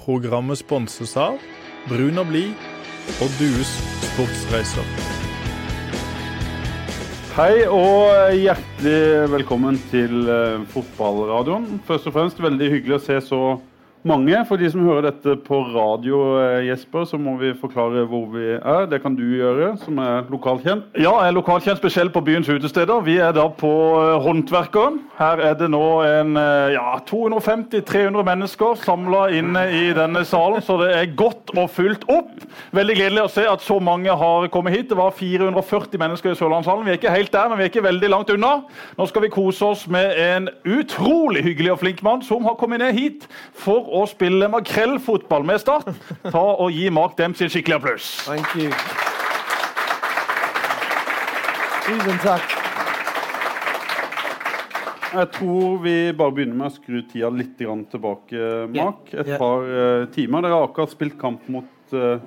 Programmet sponses av Brun og blid og Dues sportsreiser. Hei og hjertelig velkommen til eh, fotballradioen. Først og fremst veldig hyggelig å se så mange. For de som hører dette på radio, eh, Jesper, så må vi forklare hvor vi er. Det kan du gjøre, som er lokalkjent. Ja, jeg er lokalkjent spesielt på byens utesteder. Vi er da på eh, Håndverkeren. Her er det nå en eh, ja, 250-300 mennesker samla inne i denne salen, så det er godt og fullt opp. Veldig gledelig å se at så mange har kommet hit. Det var 440 mennesker i Sørlandshallen. Vi er ikke helt der, men vi er ikke veldig langt unna. Nå skal vi kose oss med en utrolig hyggelig og flink mann som har kommet ned hit for å spille makrellfotball med Start. Ta og Gi Mark Dempsey en skikkelig applaus. Thank you. Tusen takk. Jeg tror vi bare begynner med å skru tida litt tilbake, Mark. Et Yeah. par eh, timer. Dere har akkurat spilt kamp mot uh,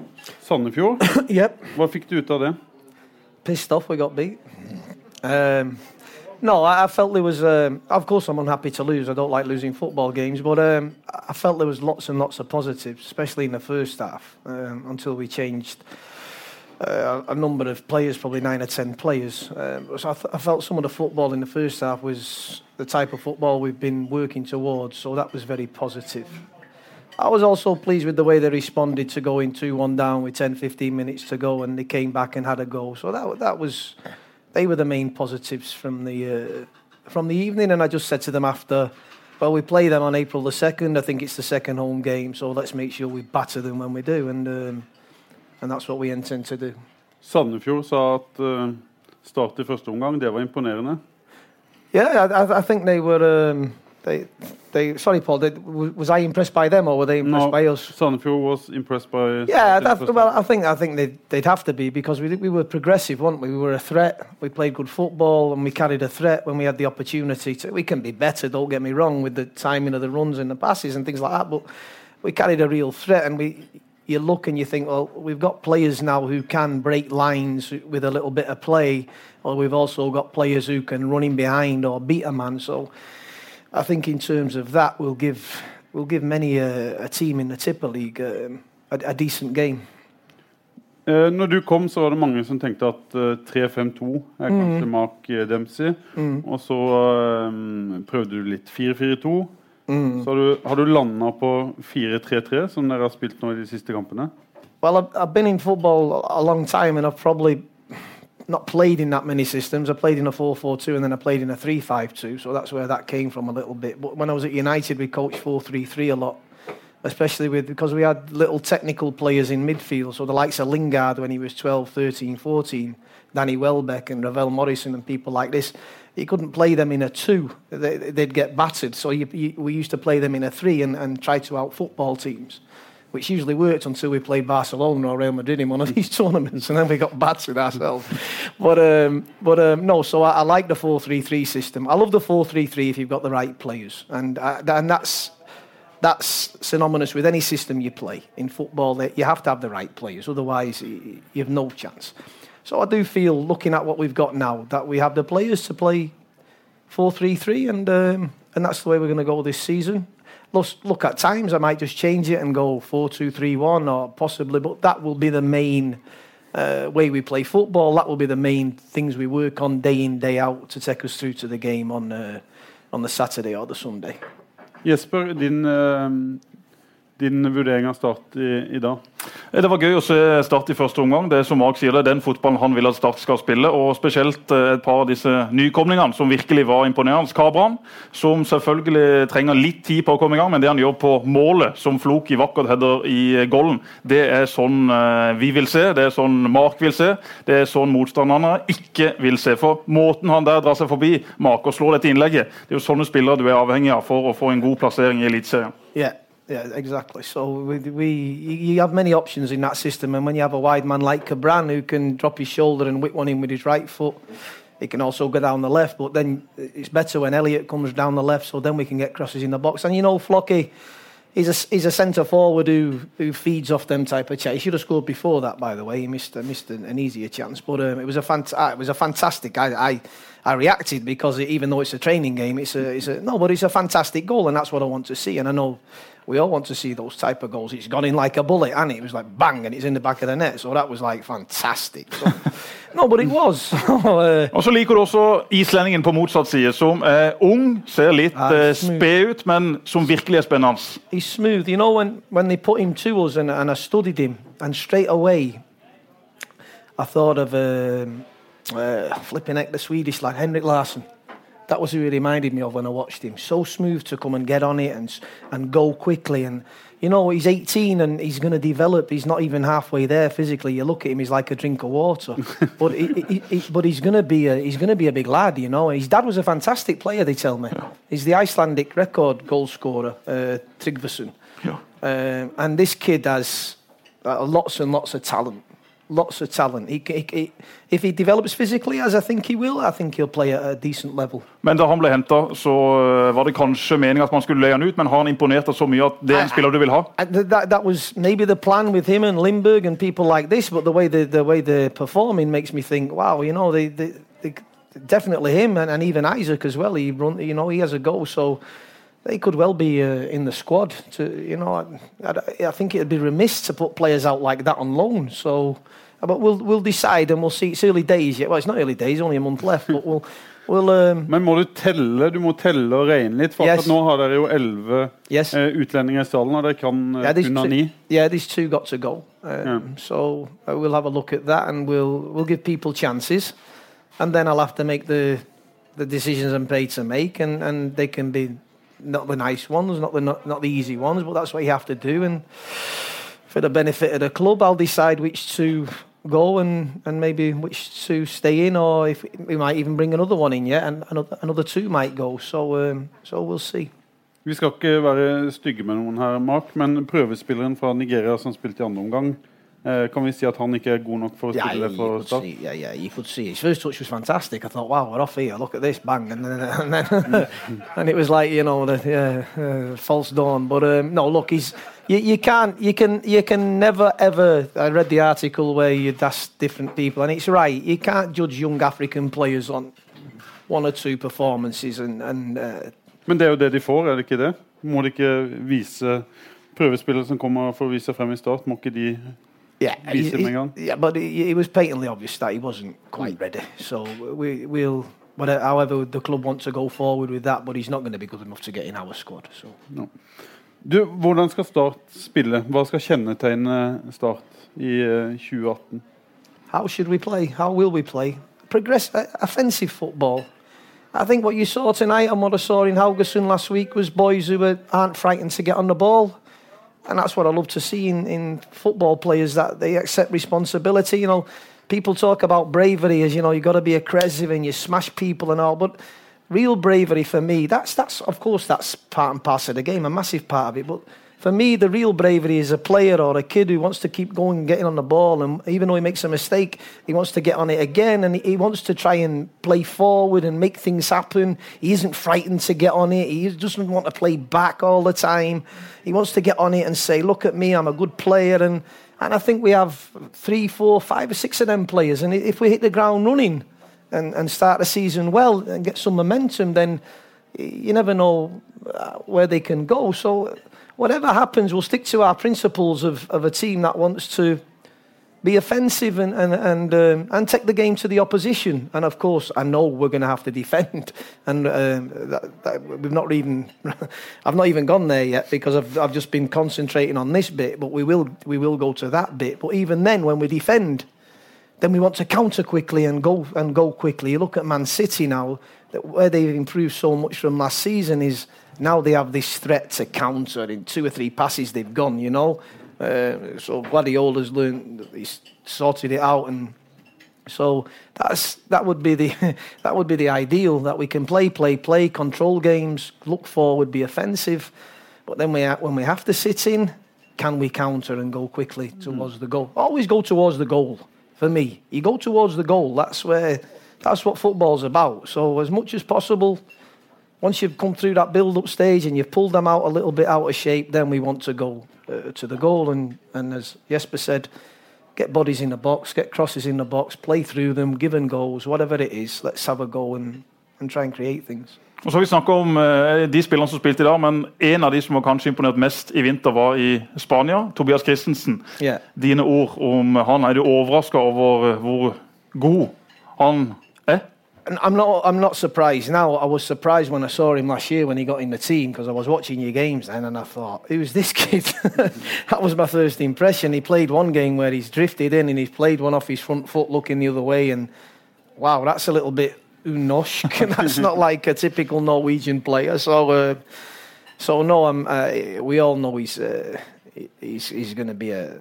Sandefjord. Yep. Hva fikk du ut av det? Pissed off we got beat. Um, no, I, I felt there was. Um, of course, I'm unhappy to lose. I don't like losing football games, but um, I felt there was lots and lots of positives, especially in the first half, um, until we changed. Uh, a number of players, probably nine or ten players. Um, so I, th- I felt some of the football in the first half was the type of football we've been working towards. So that was very positive. I was also pleased with the way they responded to going 2 1 down with 10 15 minutes to go and they came back and had a go. So that, that was, they were the main positives from the, uh, from the evening. And I just said to them after, well, we play them on April the 2nd. I think it's the second home game. So let's make sure we batter them when we do. And, um, and that's what we intend to do. Sandefjord sa at uh, start i første omgang, det var imponerende. Yeah, I, I- I think they were. Um, they, they. Sorry, Paul. They, was I impressed by them or were they impressed No, by us? Sandefjord was impressed by Yeah, that, well, I think I think they'd, they'd have to be because we we were progressive, weren't we? We were a threat. We played good football and we carried a threat when we had the opportunity to. We can be better. Don't get me wrong with the timing of the runs and the passes and things like that, but we carried a real threat. And we, you look and you think, well, we've got players now who can break lines with a little bit of play, or we've also got players who can run in behind or beat a man. So. I think in terms of that, we'll give we'll give many a, a team in the Tipper League a, a, a decent game. Eh, når du kom, så var det mange som tenkte at uh, 3-5-2 er Mm. kanskje Mark Dempsey. Mm. Og så eh, prøvde du litt 4-4-2. Mm. Så har du, har du landa på 4-3-3, som dere har spilt nå i de siste kampene? Well, I've, I've been in football a long time, and I've probably not played in that many systems. I played in a 4-4-2, and then I played in a 3-5-2. So that's where that came from a little bit. But when I was at United, we coached 4-3-3 a lot, especially with because we had little technical players in midfield. So the likes of Lingard when he was 12, 13, 14, Danny Welbeck and Ravel Morrison and people like this. You couldn't play them in a two; they, they'd get battered. So you, you, we used to play them in a three and, and try to out football teams which usually worked until we played Barcelona or Real Madrid in one of these tournaments, and then we got battered ourselves. but um, but um, no, so I, I like the four-three-three system. I love the four-three-three if you've got the right players, and uh, and that's that's synonymous with any system you play in football. That you have to have the right players, otherwise you have no chance. So I do feel, looking at what we've got now, that we have the players to play four-three-three, and um, and that's the way we're going to go this season. Look, at times I might just change it and go four-two-three-one, or possibly, but that will be the main uh, way we play football. That will be the main things we work on day in day out to take us through to the game on uh, on the Saturday or the Sunday. Jesper, din, eh, din vurdering av Start i, i dag? Eh, Det var gøy å se Start i første omgang. Det er som Mark sier, det er den fotballen han vil at Start skal spille. og Spesielt eh, et par av disse nykomlingene som virkelig var imponerende. Kabran, som selvfølgelig trenger litt tid på å komme i gang, men det han gjør på målet, som Floki vakkert header i golden, det er sånn eh, vi vil se. Det er sånn Mark vil se. Det er sånn motstanderne ikke vil se. For måten han der drar seg forbi Mark og slår dette innlegget, det er jo sånne spillere du er avhengig av for å få en god plassering i Eliteserien. Yeah, yeah, exactly. So we, we you have many options in that system, and when you have a wide man like Kabran who can drop his shoulder and whip one in with his right foot, he can also go down the left. But then it's better when Elliot comes down the left, so then we can get crosses in the box. And you know, Floki, he's a he's a centre forward who who feeds off them type of chance. He should have scored before that, by the way. He missed missed an, easier chance, but um, it was a fant- uh, it was a fantastic. I, I I reacted because it, even though it's a training game, it's a it's a no, but it's a fantastic goal, and that's what I want to see. And I know we all want to see those type of goals. It's gone in like a bullet, and it? it was like bang, and it's in the back of the net. So that was like fantastic. So, no, but it was. uh, Og så liker du også islendingen på motsatt side, som er ung, ser litt smooth. sped ut, men som virkelig er spennende. he's smooth. You know, when, when they put him to us and, and I studied him, and straight away I thought of um, uh, flipping heck, the Swedish lad, Henrik Larsson. That was who he reminded me of when I watched him. So smooth to come and get on it and, and go quickly. And, you know, he's 18 and he's going to develop. He's not even halfway there physically. You look at him, he's like a drink of water. but he, he, he, but he's going to be a, he's going to be a big lad, you know. His dad was a fantastic player, they tell me. He's the Icelandic record goal scorer, uh, Tryggvason. Ja. Um, and this kid has uh, lots and lots of talent. Lots of talent. He, he, he, if he develops physically, as I think he will, I think he'll play at a decent level. Men da han ble henta, så eh, var det kanskje meningen at man skulle leie han ut, men har han imponert deg så mye at det er en spiller du vil ha? Uh, th- that, that was maybe the plan with him and Limburg and people like this, but the way the, the way they're performing makes me think, wow, you know, they, they, they definitely him and, and even Isaac as well. He run, you know, he has a go, so they could well be uh, in the squad. To you know, I, I, I think it'd be remiss to put players out like that on loan. So, but we'll we'll decide and we'll see. It's early days yet. Well, it's not early days, only a month left, but we'll we'll. Um, Men må du telle du må telle og regne litt? For Yes. nå har dere jo elleve yes. eh, utlendinger i stallen, og dere kan eh, Yeah, under two, ni. yeah, these two got to go. Um, Yeah. So uh, we'll have a look at that, and we'll we'll give people chances, and then I'll have to make the the decisions I'm paid to make, and, and they can be not the nice ones, not the not, not the easy ones, but that's what you have to do. And for the benefit of the club, I'll decide which to go and, and maybe which two stay in, or if we might even bring another one in, yeah, and another another two might go. So um, so we'll see. Vi skal ikke være stygge med noen her, Mark, men prøvespilleren fra Nigeria som spilte i andre omgang, kan vi si at han ikke er god nok for å Yeah, spille det for Start? Yeah, yeah, you could see. His first touch was fantastic. I thought, wow, we're off here. Look at this, bang, and then and, then, and it was like you know the yeah, uh, false dawn. But um, no, look, he's you, you can't you can you can never ever. I read the article where you that's different people, and it's right. You can't judge young African players on one or two performances and and. Uh, Men det er jo det de får, er det ikke det? Må de ikke vise prøvespillere som kommer for å vise frem i Start? Må ikke de Yeah, he- he- yeah, but it, it was patently obvious that he wasn't quite ready. So we, we'll, whatever, however the club wants to go forward with that, but he's not going to be good enough to get in our squad. So No. Du, Hvordan skal Start spille? Hva skal kjennetegne Start i eh, 2018? how should we play? How will we play? Progress, uh, offensive football. I think what you saw tonight and what I saw in Haugesund last week was boys who were, aren't frightened to get on the ball. And that's what I love to see in, in football players that they accept responsibility. You know, people talk about bravery as you know you've got to be aggressive and you smash people and all, but real bravery for me that's that's of course that's part and parcel of the game, a massive part of it. But for me, the real bravery is a player or a kid who wants to keep going and getting on the ball, and even though he makes a mistake, he wants to get on it again, and he wants to try and play forward and make things happen. He isn't frightened to get on it. He doesn't want to play back all the time. He wants to get on it and say, "Look at me, I'm a good player." And and I think we have three, four, five, or six of them players, and if we hit the ground running and, and start the season well and get some momentum, then you never know uh, where they can go. So, whatever happens, we'll stick to our principles of, of a team that wants to be offensive and and and, um, and take the game to the opposition. And of course, I know we're going to have to defend, and um, that, that we've not even I've not even gone there yet because I've I've just been concentrating on this bit. But we will we will go to that bit. But even then, when we defend then we want to counter quickly and go and go quickly. You look at Man City now, that where they've improved so much from last season is now they have this threat to counter in two or three passes they've gone. You know, uh, so Guardiola's learned, he's sorted it out, and so that's that would be the that would be the ideal that we can play, play, play, control games, look forward, be offensive, but then we when we have to sit in, can we counter and go quickly towards the goal? Always go towards the goal. For me, you go towards the goal. That's where that's what football's about. So as much as possible, once you've come through that build-up stage and you've pulled them out a little bit out of shape, then we want to go uh, to the goal. And, and as Jesper said, get bodies in the box, get crosses in the box, play through them, give and goals, whatever it is. Let's have a go and, and try and create things. Og så har Vi snakket om uh, de spillerne som spilte i dag, men en av de som har kanskje imponert mest i vinter, var i Spania. Tobias Christensen. Yeah. Dine ord om han. Er du overraska over hvor god han er? I'm not. I'm not surprised now. I was surprised when I saw him last year when he got in the team because I was watching your games then, and I thought, "Who's this kid?" that was my first impression. He played one game where he's drifted in and he's played one off his front foot, looking the other way, and wow, that's a little bit unosh. that's not like a typical Norwegian player. So, uh, so no, I'm. Uh, we all know he's uh, he's he's going to be a,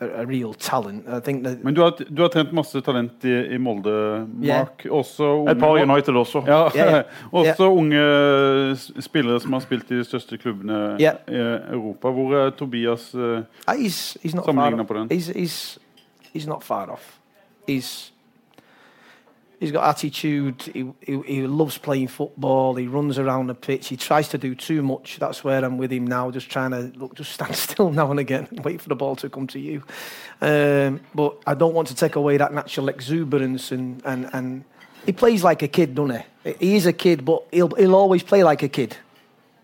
a real talent. I think that. Men du har, du har trent masse talent i, i Molde, Mark. Også unge, Et par United også. Ja, yeah. også unge spillere som har spilt i de største klubbene i Europa. Hvor er Tobias Uh, he's he's på den. He's he's he's not far off. He's he's got attitude. He, he he loves playing football. He runs around the pitch. He tries to do too much. That's where I'm with him now. Just trying to look, just stand still now and again, wait for the ball to come to you. Um, but I don't want to take away that natural exuberance and and and. He plays like a kid, doesn't he? He is a kid, but he'll he'll always play like a kid.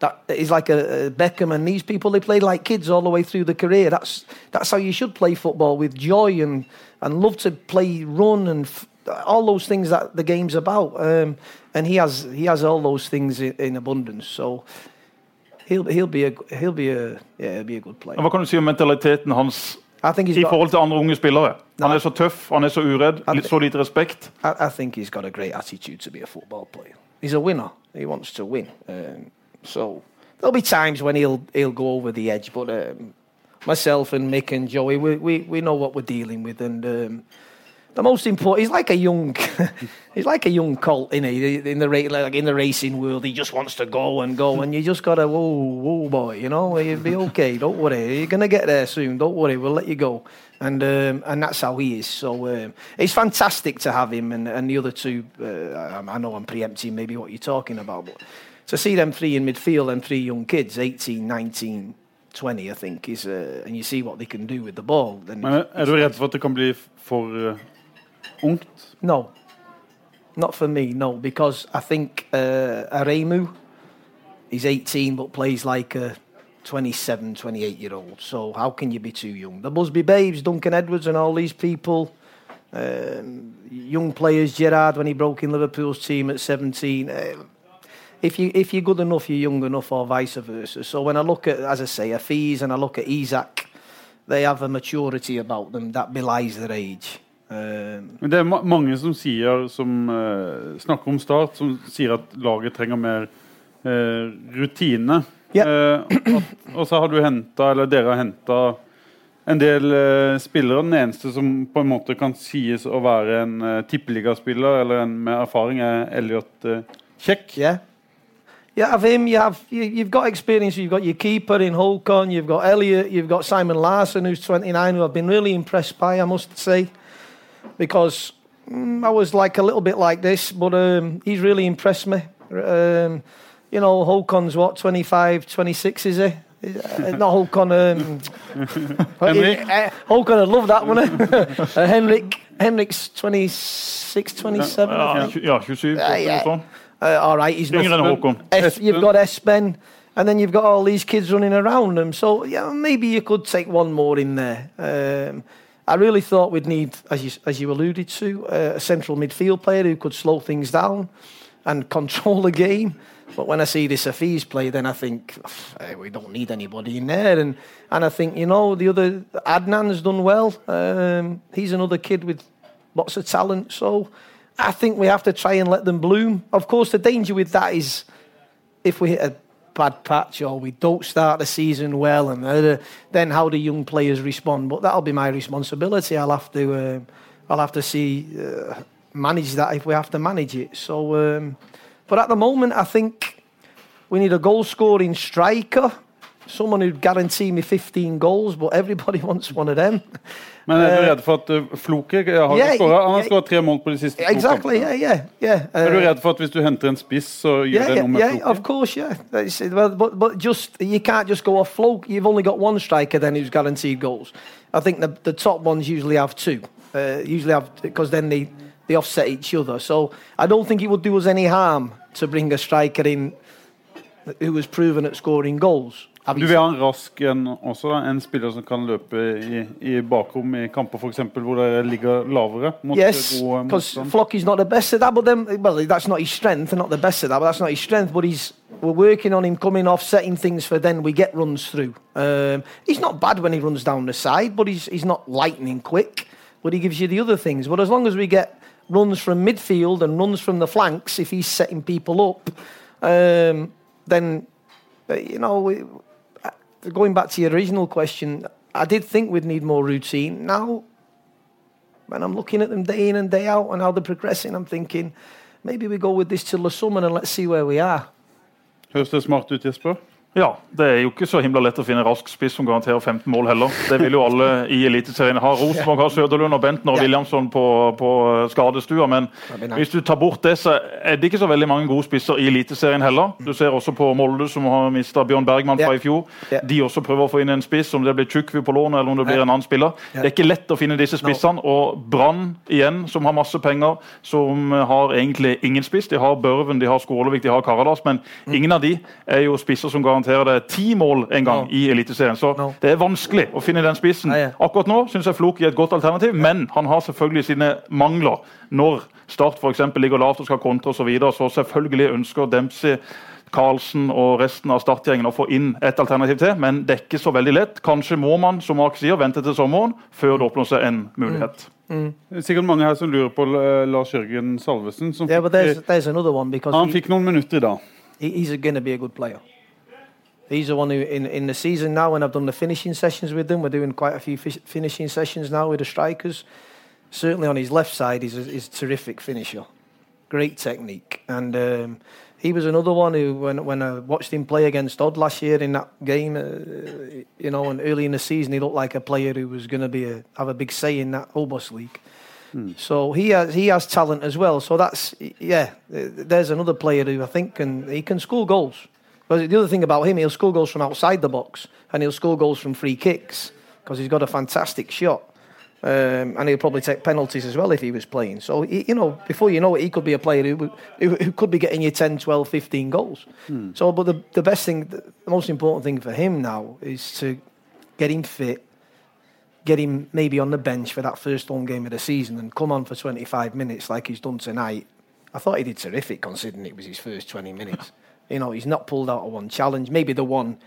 That is like a, a Beckham and these people. They play like kids all the way through the career. That's that's how you should play football with joy and and love to play, run, and f- all those things that the game's about. Um, and he has he has all those things in, in abundance. So he'll he'll be a he'll be a yeah he'll be a good player. Hva kan du si om mentaliteten hans I think he's i got, forhold til andre unge spillere? Han Nei. er så tøff, han er så uredd, Han- litt så lite respekt. I, I think he's got a great attitude to be a football player. He's a winner. He wants to win. Um, so there'll be times when he'll he'll go over the edge, but um, myself and Mick and Joey, we, we, we know what we're dealing with, and um, the most important, he's like a young, he's like a young colt, in in the like in the racing world. He just wants to go and go, and you just gotta whoa, whoa, boy, you know, you'll be okay. Don't worry, you're gonna get there soon. Don't worry, we'll let you go. And um, and that's how he is. So um, it's fantastic to have him, and, and the other two. Uh, I, I know I'm preempting maybe what you're talking about, but to see them three in midfield and three young kids, 18, 19, 20, I think, is uh, and you see what they can do with the ball. Then Men er- er du redd for at det kan bli for eh. No, not for me. No, because I think uh, Aremu, he's 18 but plays like a 27, 28 year old. So how can you be too young? The Busby Babes, Duncan Edwards, and all these people. Um, young players, Gerrard when he broke in Liverpool's team at 17. Uh, if you if you're good enough, you're young enough, or vice versa. So when I look at, as I say, Afeez and I look at Isaac, they have a maturity about them that belies their age. Um, Men det er ma mange som sier, som uh, snakker om Start, som sier at laget trenger mer uh, rutine. Yeah. Uh, at, og så har du henta, eller dere har henta en del eh, spillere. Den eneste som på en måte kan sies å være en uh, tippeligaspiller eller en med erfaring, er Elliot uh, Kjekk. Yeah. Yeah, have him. You have you, you've got experience. You've got your keeper in Holcon. You've got Elliot. You've got Simon Larson, who's 29, who I've been really impressed by. I must say, because mm, I was like a little bit like this, but um, he's really impressed me. Um, you know, Håkon's what 25, 26, is he? Uh, not Håkon. Um, Henrik? uh, Håkon, I'd love that, wouldn't it? uh, Henrik. Henrik's 26, 27. I Ja, think. tju- ja 27. Ja, ja. noe sånt. Uh, all right, he's not Yngre enn Håkon. You've got Espen, and then you've got all these kids running around them. So yeah, maybe you could take one more in there. Um, I really thought we'd need, as you as you alluded to, uh, a central midfield player who could slow things down and control the game. But when I see this Afeez play, then I think "Eh, we don't need anybody in there. And and I think you know the other Adnan's done well. Um, he's another kid with lots of talent. So I think we have to try and let them bloom. Of course, the danger with that is if we hit a bad patch or we don't start the season well, and uh, then how the young players respond. But that'll be my responsibility. I'll have to, um I'll have to see uh, manage that if we have to manage it. So, um, but at the moment, I think we need a goal scoring striker someone who'd guarantee me 15 goals, but everybody wants one of them. Men er du Eh, redd for at uh, Floki har Yeah, skåret- Han har skåret tre mål på de siste to Exactly. kampene. Yeah, yeah, yeah. Er du Uh, redd for at hvis du henter en spiss, så gjør det noe med Floki? of course, yeah. But but just you can't just go off flow. You've only got one striker then who's guaranteed goals. I think the the top ones usually have two. Uh, usually have because then they they offset each other. So I don't think it would do us any harm to bring a striker in who was proven at scoring goals. Having Du vil ha en rask en også, da? En spiller som kan løpe i, i bakrom i kamper for eksempel, hvor dere ligger lavere? Mot Yes, because motstand? Floki's not the best at that, but then, well, that's not his strength, not the best at that, but that's not his strength. But he's, we're working on him coming off, setting things for then we get runs through. Um, he's not bad when he runs down the side, but he's, he's not lightning quick, but he gives you the other things. But as long as we get runs from midfield and runs from the flanks, if he's setting people up, um, then, uh, you know, uh, going back to your original question, I did think we'd need more routine. Now, when I'm looking at them day in and day out and how they're progressing, I'm thinking maybe we go with this till the summer and let's see where we are. Høres det smart ut, Jesper? Ja, Det er jo ikke så himla lett å finne rask spiss som garanterer 15 mål heller. Det vil jo alle i Eliteserien ha. Rosenborg har Søderlund og Bentner og. Williamson på, på skadestua. Men hvis du tar bort det, så er det ikke så veldig mange gode spisser i Eliteserien heller. Du ser også på Molde, som har mista Bjørn Bergman fra i fjor. De også prøver å få inn en spiss, om det blir Tjukvi på lån eller om det blir en annen spiller. Det er ikke lett å finne disse spissene. Og Brann igjen, som har masse penger, som har egentlig ingen spiss. De har Børven, de har Skålevik, de har Karadas, men Mm. ingen av de er jo spisser som garanterer deg ti mål en gang No. i Eliteserien. Så No. det er vanskelig å finne den spissen. Nei. ja. Akkurat nå syns jeg Floki er et godt alternativ, men han har selvfølgelig sine mangler. Når Start for eksempel ligger lavt og skal kontre osv., så, videre, så selvfølgelig ønsker Dempsey Karlsen og resten av startgjengen å få inn et alternativ til, men det er ikke så veldig lett. Kanskje må man som Mark sier, vente til sommeren før det åpner seg en mulighet. Det er sikkert mange her som lurer på eh, Lars Jørgen Salvesen. Som Yeah, fikk, there's, there's one han he- fikk noen minutter i dag. he, he's going to be a good player. He's the one who, in, in the season now, when I've done the finishing sessions with them, we're doing quite a few fish, finishing sessions now with the strikers. Certainly on his left side, he's a, he's a terrific finisher. Great technique. And um, he was another one who, when, when I watched him play against Odd last year in that game, uh, you know, and early in the season, he looked like a player who was going to be a, have a big say in that Obos League. So he has he has talent as well. So that's yeah. There's another player who I think can he can score goals. But the other thing about him, he'll score goals from outside the box and he'll score goals from free kicks because he's got a fantastic shot. Um, and he'll probably take penalties as well if he was playing. So, he, you know, before you know it, he could be a player who, who, who could be getting you 10, 12, 15 goals. So, but the, the best thing, the most important thing for him now is to get him fit, get him maybe on the bench for that first home game of the season and come on for 25 minutes like he's done tonight. I thought he did terrific considering it was his first 20 minutes. You know, he's not pulled out of one challenge. Maybe the one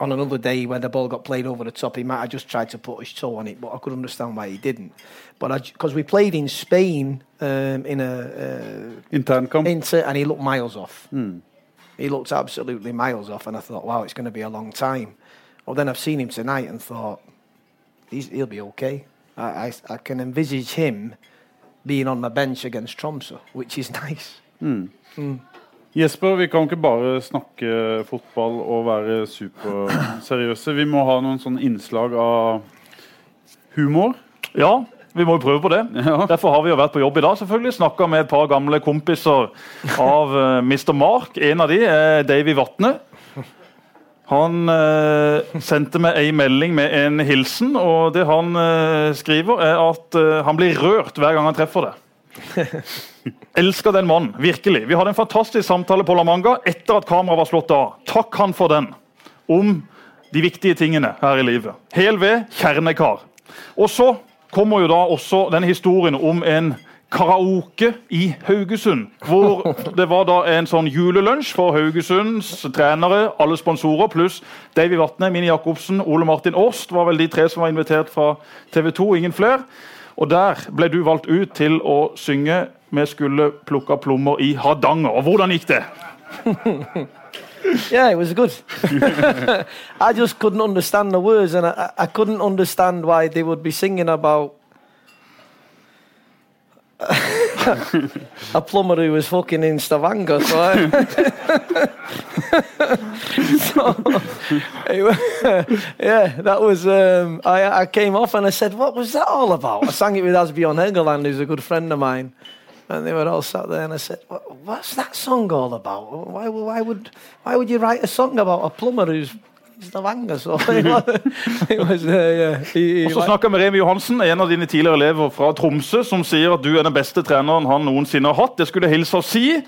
on another day when the ball got played over the top, he might have just tried to put his toe on it, but I could understand why he didn't. But I because we played in Spain um, in a uh, Inter, and he looked miles off. He looked absolutely miles off, and I thought, wow, it's going to be a long time. Well, then I've seen him tonight and thought, he's, he'll be okay. I, I, I can envisage him being on my bench against Tromsø, which is nice. Jesper, vi kan ikke bare snakke fotball og være superseriøse. Vi må ha noen sånne innslag av humor. Ja, vi må jo prøve på det. Ja. Derfor har vi jo vært på jobb i dag. selvfølgelig. Snakka med et par gamle kompiser av uh, Mr. Mark. En av de er Davy Vatne. Han uh, sendte meg ei melding med en hilsen, og det han uh, skriver, er at eh, han blir rørt hver gang han treffer det. Elsker den mannen, virkelig. Vi hadde en fantastisk samtale på La Manga etter at kameraet var slått av. Takk han for den. Om de viktige tingene her i livet. Hel ved, kjernekar. Og så kommer jo da også den historien om en karaoke i Haugesund. Hvor det var da en sånn julelunsj for Haugesunds trenere, alle sponsorer, pluss Davy Vatne, Mini Jacobsen, Ole Martin Årst var vel de tre som var invitert fra TV 2, ingen flere. Og der ble du valgt ut til å synge 'Vi skulle plukka plommer i Hardanger'. Og hvordan gikk det? Yeah, it was good. I just couldn't understand the words, and I, I couldn't understand why they would be singing about. a plumber who was fucking in Stavanger. So, I, so yeah, that was. Um, I, I came off and I said, "What was that all about?" I sang it with Asbjorn Hegerland, who's a good friend of mine. And they were all sat there, and I said, "What's that song all about? Why, why would, why would you write a song about a plumber who's Stavanger?" Så it was, uh, Og så snakker jeg med Remi Johansen, en av dine tidligere elever fra Tromsø, som sier at du er den beste treneren han noensinne har hatt. Det skulle jeg hilse og si.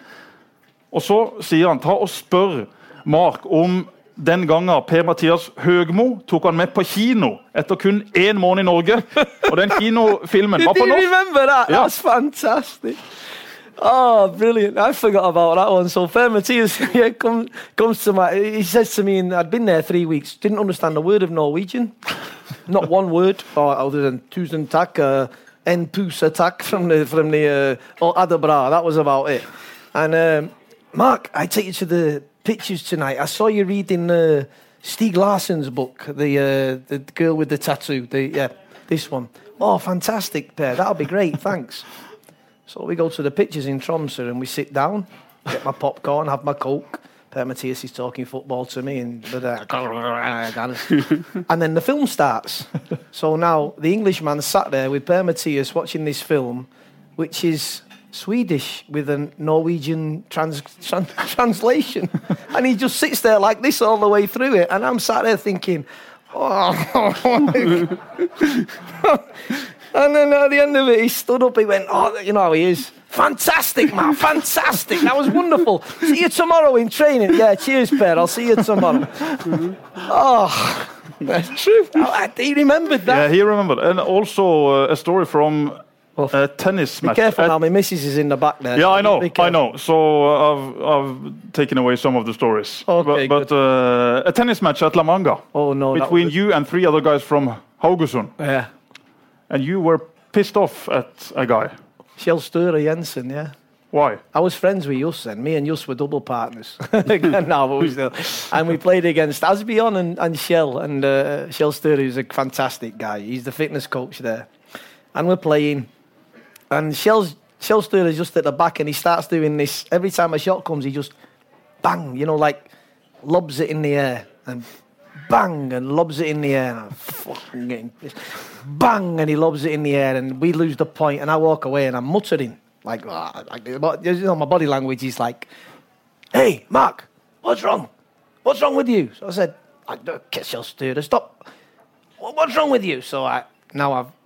Og så sier han ta og spør Mark om den gangen Per-Mathias Høgmo tok han med på kino etter kun én måned i Norge. Og den kinofilmen var på norsk. remember that? Yeah. That's fantastic. Oh, brilliant. I forgot about that one. So fair Matthias yeah, come, comes to my, he says to me, and I'd been there three weeks, didn't understand a word of Norwegian. Not one word, or other than tusen tak, uh, en pus attack from the, from the, uh, or adabra. That was about it. And um, Mark, I take you to the pictures tonight. I saw you reading uh, Stieg Larsson's book, the, uh, the girl with the tattoo. The, yeah, this one. Oh, fantastic, Per. That'll be great. Thanks. So we go to the pictures in Tromsø and we sit down, get my popcorn, have my coke. Per Matthias is talking football to me, and but, uh, and then the film starts. So now the Englishman sat there with Per Matthias watching this film, which is Swedish with a Norwegian trans- tran- translation, and he just sits there like this all the way through it, and I'm sat there thinking, oh. And then at the end of it, he stood up. He went, "Oh, you know how he is. Fantastic, man. Fantastic. That was wonderful. See you tomorrow in training. Yeah, cheers, Per. I'll see you tomorrow." oh, that's true. He remembered that. Yeah, he remembered. And also uh, a story from A tennis Be match. careful now. My missus is in the back there. Yeah, so I know, I know. So uh, I've I've taken away some of the stories. Okay, but but uh, a tennis match at La Manga Oh no, that between was- you and three other guys from Haugesund, Yeah, and you were pissed off at a guy. Kjell Sture Jensen. Yeah. Why? I was friends with Jus then. Me and Jus were double partners. no, but we still. And we played against Asbjorn and, and Kjell. And uh, Kjell Sture is a fantastic guy. He's the fitness coach there. And we're playing. And Kjell's, Shell is just at the back and he starts doing this. Every time a shot comes, he just bang, you know, like lobs it in the air. And bang, and lobs it in the air. And I'm fucking getting pissed. Bang, and he lobs it in the air. And we lose the point, And I walk away and I'm muttering. Like, ah, like you know, my body language is like, hey, Mark, what's wrong? What's wrong with you? So I said, I don't kiss your stir, stop. What's wrong with you? So I now I've.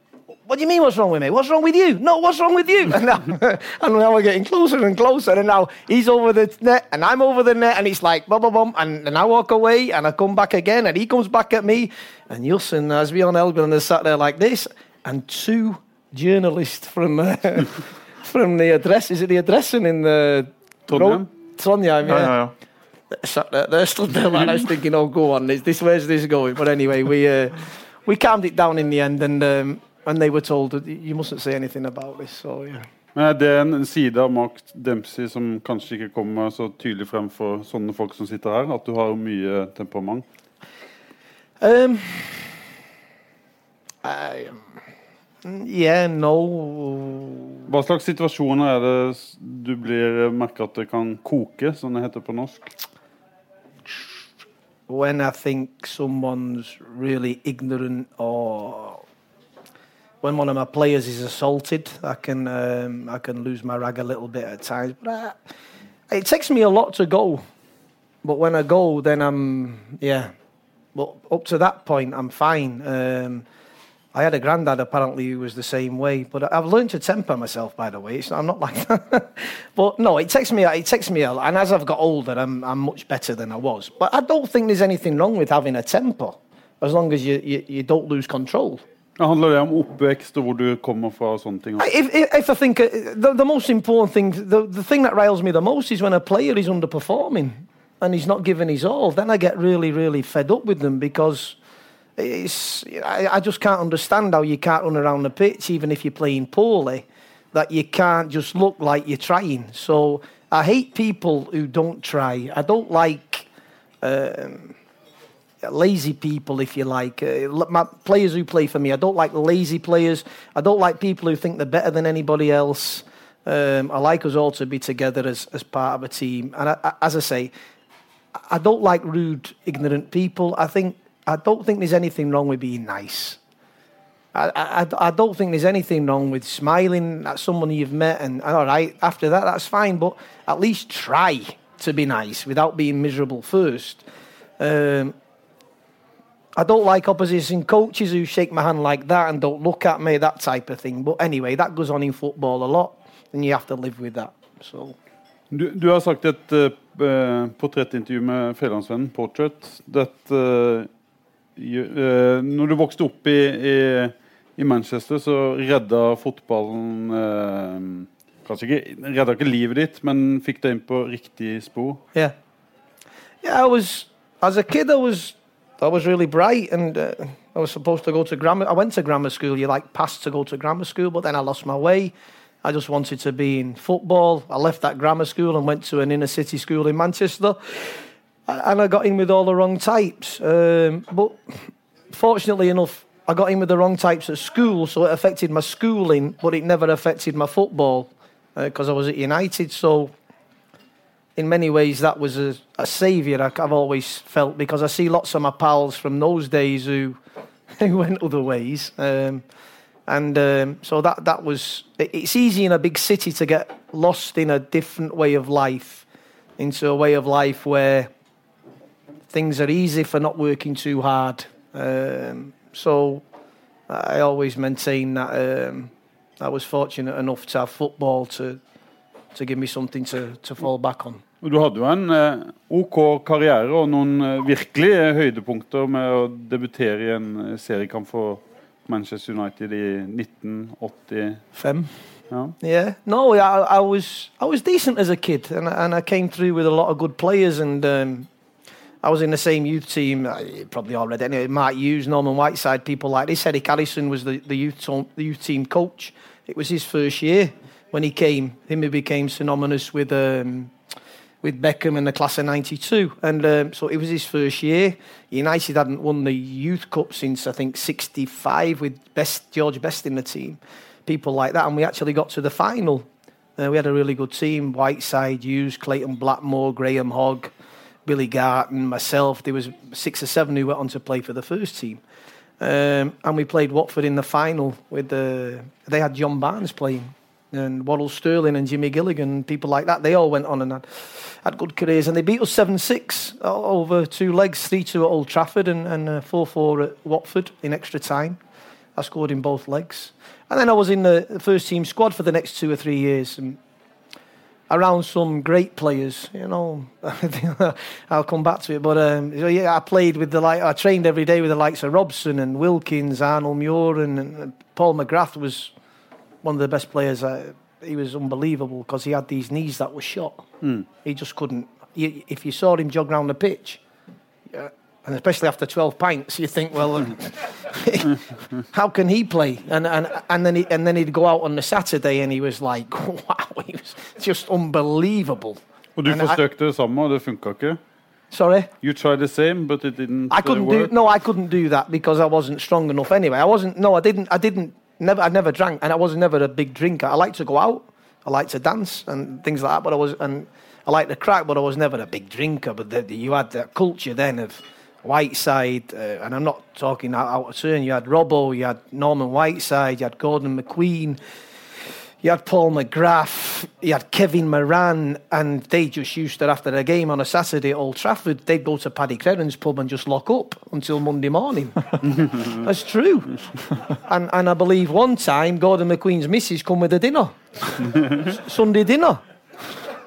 What do you mean? What's wrong with me? What's wrong with you? No, what's wrong with you? And now, and now we're getting closer and closer. And now he's over the net, and I'm over the net, and it's like bum bum bum. And, and I walk away, and I come back again, and he comes back at me, and Jussin, as we on Elgin, are sat there like this, and two journalists from uh, from the address. Is it the addressing in the Trondheim? Trondheim, yeah. ja, ja. Sat there, they stood there like I was thinking, oh, go on, this, this where's this going? But anyway, we uh, we calmed it down in the end, and um, and they were told that you mustn't say anything about this. So yeah. Men er det en side av Mark Dempsey som kanskje ikke kommer så tydelig frem for sånne folk som sitter her? At du har mye temperament? Um, I, yeah, no. Hva slags situasjoner er det du blir merker at det kan koke, som det heter på norsk? When I think someone's really ignorant or when one of my players is assaulted, I can um, I can lose my rag a little bit at times. But I, it takes me a lot to go. But when I go, then I'm yeah. But up to that point, I'm fine. Um, I had a granddad apparently who was the same way, but I've learned to temper myself. By the way, it's, I'm not like that. but no, it takes me. It takes me, a, and as I've got older, I'm I'm much better than I was. But I don't think there's anything wrong with having a temper, as long as you you, you don't lose control. Det om du kommer ting? If, if, if I think uh, the, the most important thing, the, the thing that riles me the most is when a player is underperforming and he's not giving his all. Then I get really, really fed up with them because it's, I, I just can't understand how you can't run around the pitch, even if you're playing poorly, that you can't just look like you're trying. So I hate people who don't try. I don't like. Um, lazy people, if you like. Uh, my players who play for me, I don't like lazy players. I don't like people who think they're better than anybody else. Um, I like us all to be together as, as part of a team. And I, I, as I say, I don't like rude, ignorant people. I think I don't think there's anything wrong with being nice. I, I, I don't think there's anything wrong with smiling at someone you've met and all right after that that's fine. But at least try to be nice without being miserable first. Um, I don't like opposition coaches who shake my hand like that and don't look at me, that type of thing. But anyway, that goes on in football a lot, and you have to live with that. So. Du, du har sagt et uh, portrettintervju med Fjellandsvennen, Portrait, at uh, uh, når du vokste opp i, i, i, Manchester, så redda fotballen uh, Kanskje ikke redda ikke livet ditt, men fikk deg inn på riktig spor? Yeah. Yeah, I was, as a kid, I was I was really bright and uh, I was supposed to go to grammar. I went to grammar school. You like passed to go to grammar school, but then I lost my way. I just wanted to be in football. I left that grammar school and went to an inner city school in Manchester. And I got in with all the wrong types. Um, but fortunately enough, I got in with the wrong types at school, so it affected my schooling, but it never affected my football because uh, I was at United. So in many ways, that was a, a saviour. I've always felt because I see lots of my pals from those days who, who went other ways, um, and um, so that that was. It's easy in a big city to get lost in a different way of life, into a way of life where things are easy for not working too hard. Um, so I always maintain that um, I was fortunate enough to have football to to give me something to, to fall back on. Du hadde jo en eh, OK karriere og noen eh, virkelig høydepunkter med å debutere i en eh, seriekamp for Manchester United i 1985. Yeah. yeah. No, I, I was I was decent as a kid, and and I came through with a lot of good players, and um, I was in the same youth team. Probably already anyway. Mark Hughes, Norman Whiteside, people like this. Eric Harrison was the the youth the youth team coach. It was his first year when he came. Him who became synonymous with. Um, with Beckham and the class of 92. And um, so it was his first year. United hadn't won the Youth Cup since, I think, 65 with Best George Best in the team. People like that. And we actually got to the final. Uh, we had a really good team Whiteside, Hughes, Clayton Blackmore, Graham Hogg, Billy Garton, myself. There was six or seven who went on to play for the first team. Um, and we played Watford in the final with the. They had John Barnes playing, and Worrell Sterling and Jimmy Gilligan, people like that. They all went on and had had good careers, and they beat us 7 6 over two legs 3 2 at Old Trafford and 4 4 at Watford in extra time. I scored in both legs. And then I was in the first team squad for the next two or three years. And around some great players, you know. I'll come back to it, but um, yeah, I played with the like. I trained every day with the likes of Robson and Wilkins, Arnold Mühren, and, and Paul McGrath was one of the best players I, he was unbelievable because he had these knees that were shot. Mm. He just couldn't. if you saw him jog around the pitch, yeah, and especially after 12 pints, you think, well, how can he play? And and and then he, and then he'd go out on the Saturday, and he was like, wow, he was just unbelievable. Og du forsøkte det samme, og det funka ikke? Sorry? You tried the same, but it didn't I couldn't work? do no, I couldn't do that because I wasn't strong enough anyway. I wasn't no, I didn't I didn't never, I never drank, and I was never a big drinker. I like to go out, I like to dance and things like that, but I was, and I like to crack, but I was never a big drinker. But the, the, you had that culture then of Whiteside, uh, and I'm not talking out, out of turn. You had Robbo, you had Norman Whiteside, you had Gordon McQueen, you had Paul McGrath, you had Kevin Moran, and they just used to, after a game on a Saturday at Old Trafford, they'd go to Paddy Crerand's pub and just lock up until Monday morning. That's true. and, and I believe one time Gordon McQueen's missus come with a dinner, Sunday dinner,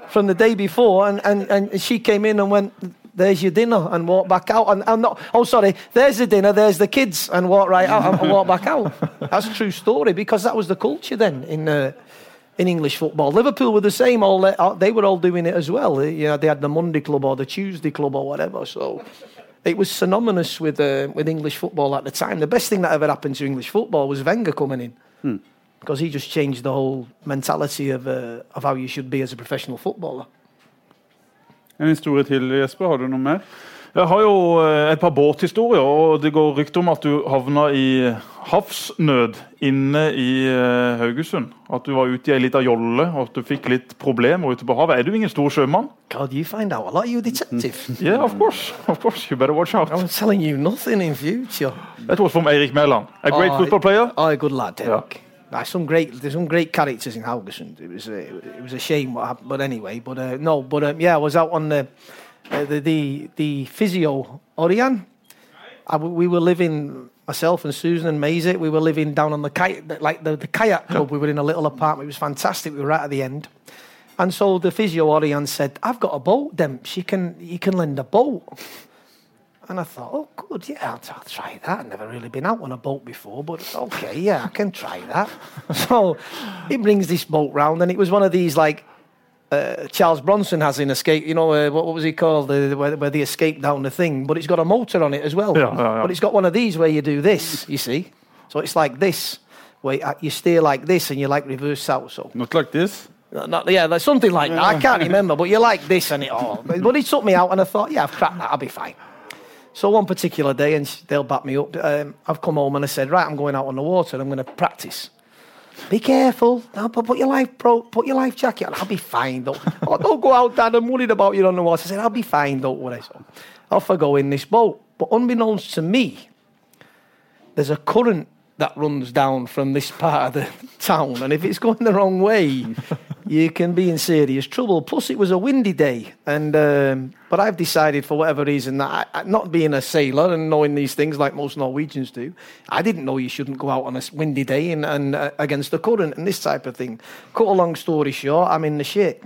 from the day before, and, and, and she came in and went, there's your dinner and walk back out. And I'm not, oh, sorry, there's the dinner, there's the kids, and walk right out and, and walk back out. That's a true story because that was the culture then in, uh, in English football. Liverpool were the same. All they were all doing it as well. You know, they had the Monday club or the Tuesday club or whatever. So it was synonymous with uh, with English football at the time. The best thing that ever happened to English football was Wenger coming in. Hmm. Because he just changed the whole mentality of, uh, of how you should be as a professional footballer. En historie til, Jesper. Har du noe mer? Jeg har jo eh, et par båthistorier, og det går rykter om at du havna i havsnød inne i eh, Haugesund. At du var ute i ei lita jolle og at du fikk litt problemer ute på havet. Er du ingen stor sjømann? God, you find out Are you detective. Yeah, of course. Of course. You better watch out. I'm telling you nothing in future. That was from Eirik Mæland. A great Oh, football player. Oh, good lad, Derek. There's some great, there's some great characters in Haugesund. It was, a, it was a shame what happened, but anyway. But uh, no, but um, yeah, I was out on the, uh, Uh, the, the, the physio Orion. I we were living myself and Susan and Maisie. We were living down on the kayak, like the, the kayak club. We were in a little apartment. It was fantastic. We were right at the end. And so the physio Orion said, "I've got a boat, Demps. You can you can lend a boat." And I thought, oh, good, yeah, I'll, I'll try that. I've never really been out on a boat before, but okay, yeah, I can try that. so he brings this boat round, and it was one of these like uh, Charles Bronson has in Escape. You know, uh, what, what was he called? The, where, where they escape down the thing, but it's got a motor on it as well. Yeah, yeah, yeah. But it's got one of these where you do this, you see. So it's like this, where you- you steer like this, and you like reverse south. So Not like this. not, yeah, like something like that. I can't remember, but you like this and it all. But he took me out, and I thought, yeah, I've cracked that. I'll be fine. So one particular day, and they'll back me up. Um, I've come home and I said, right, I'm going out on the water. And I'm going to practice. Be careful. No, but put your life, bro. Put your life jacket on. I'll be fine. Don't, oh, don't go out, Dad. I'm worried about you on the water. I said, I'll be fine. Don't worry. So off I go in this boat. But unbeknownst to me, there's a current that runs down from this part of the town, and if it's going the wrong way, you can be in serious trouble. Plus, it was a windy day, and um, but I've decided for whatever reason that I, not being a sailor and knowing these things like most Norwegians do, I didn't know you shouldn't go out on a windy day and, and uh, against the current and this type of thing. Cut a long story short, I'm in the shit.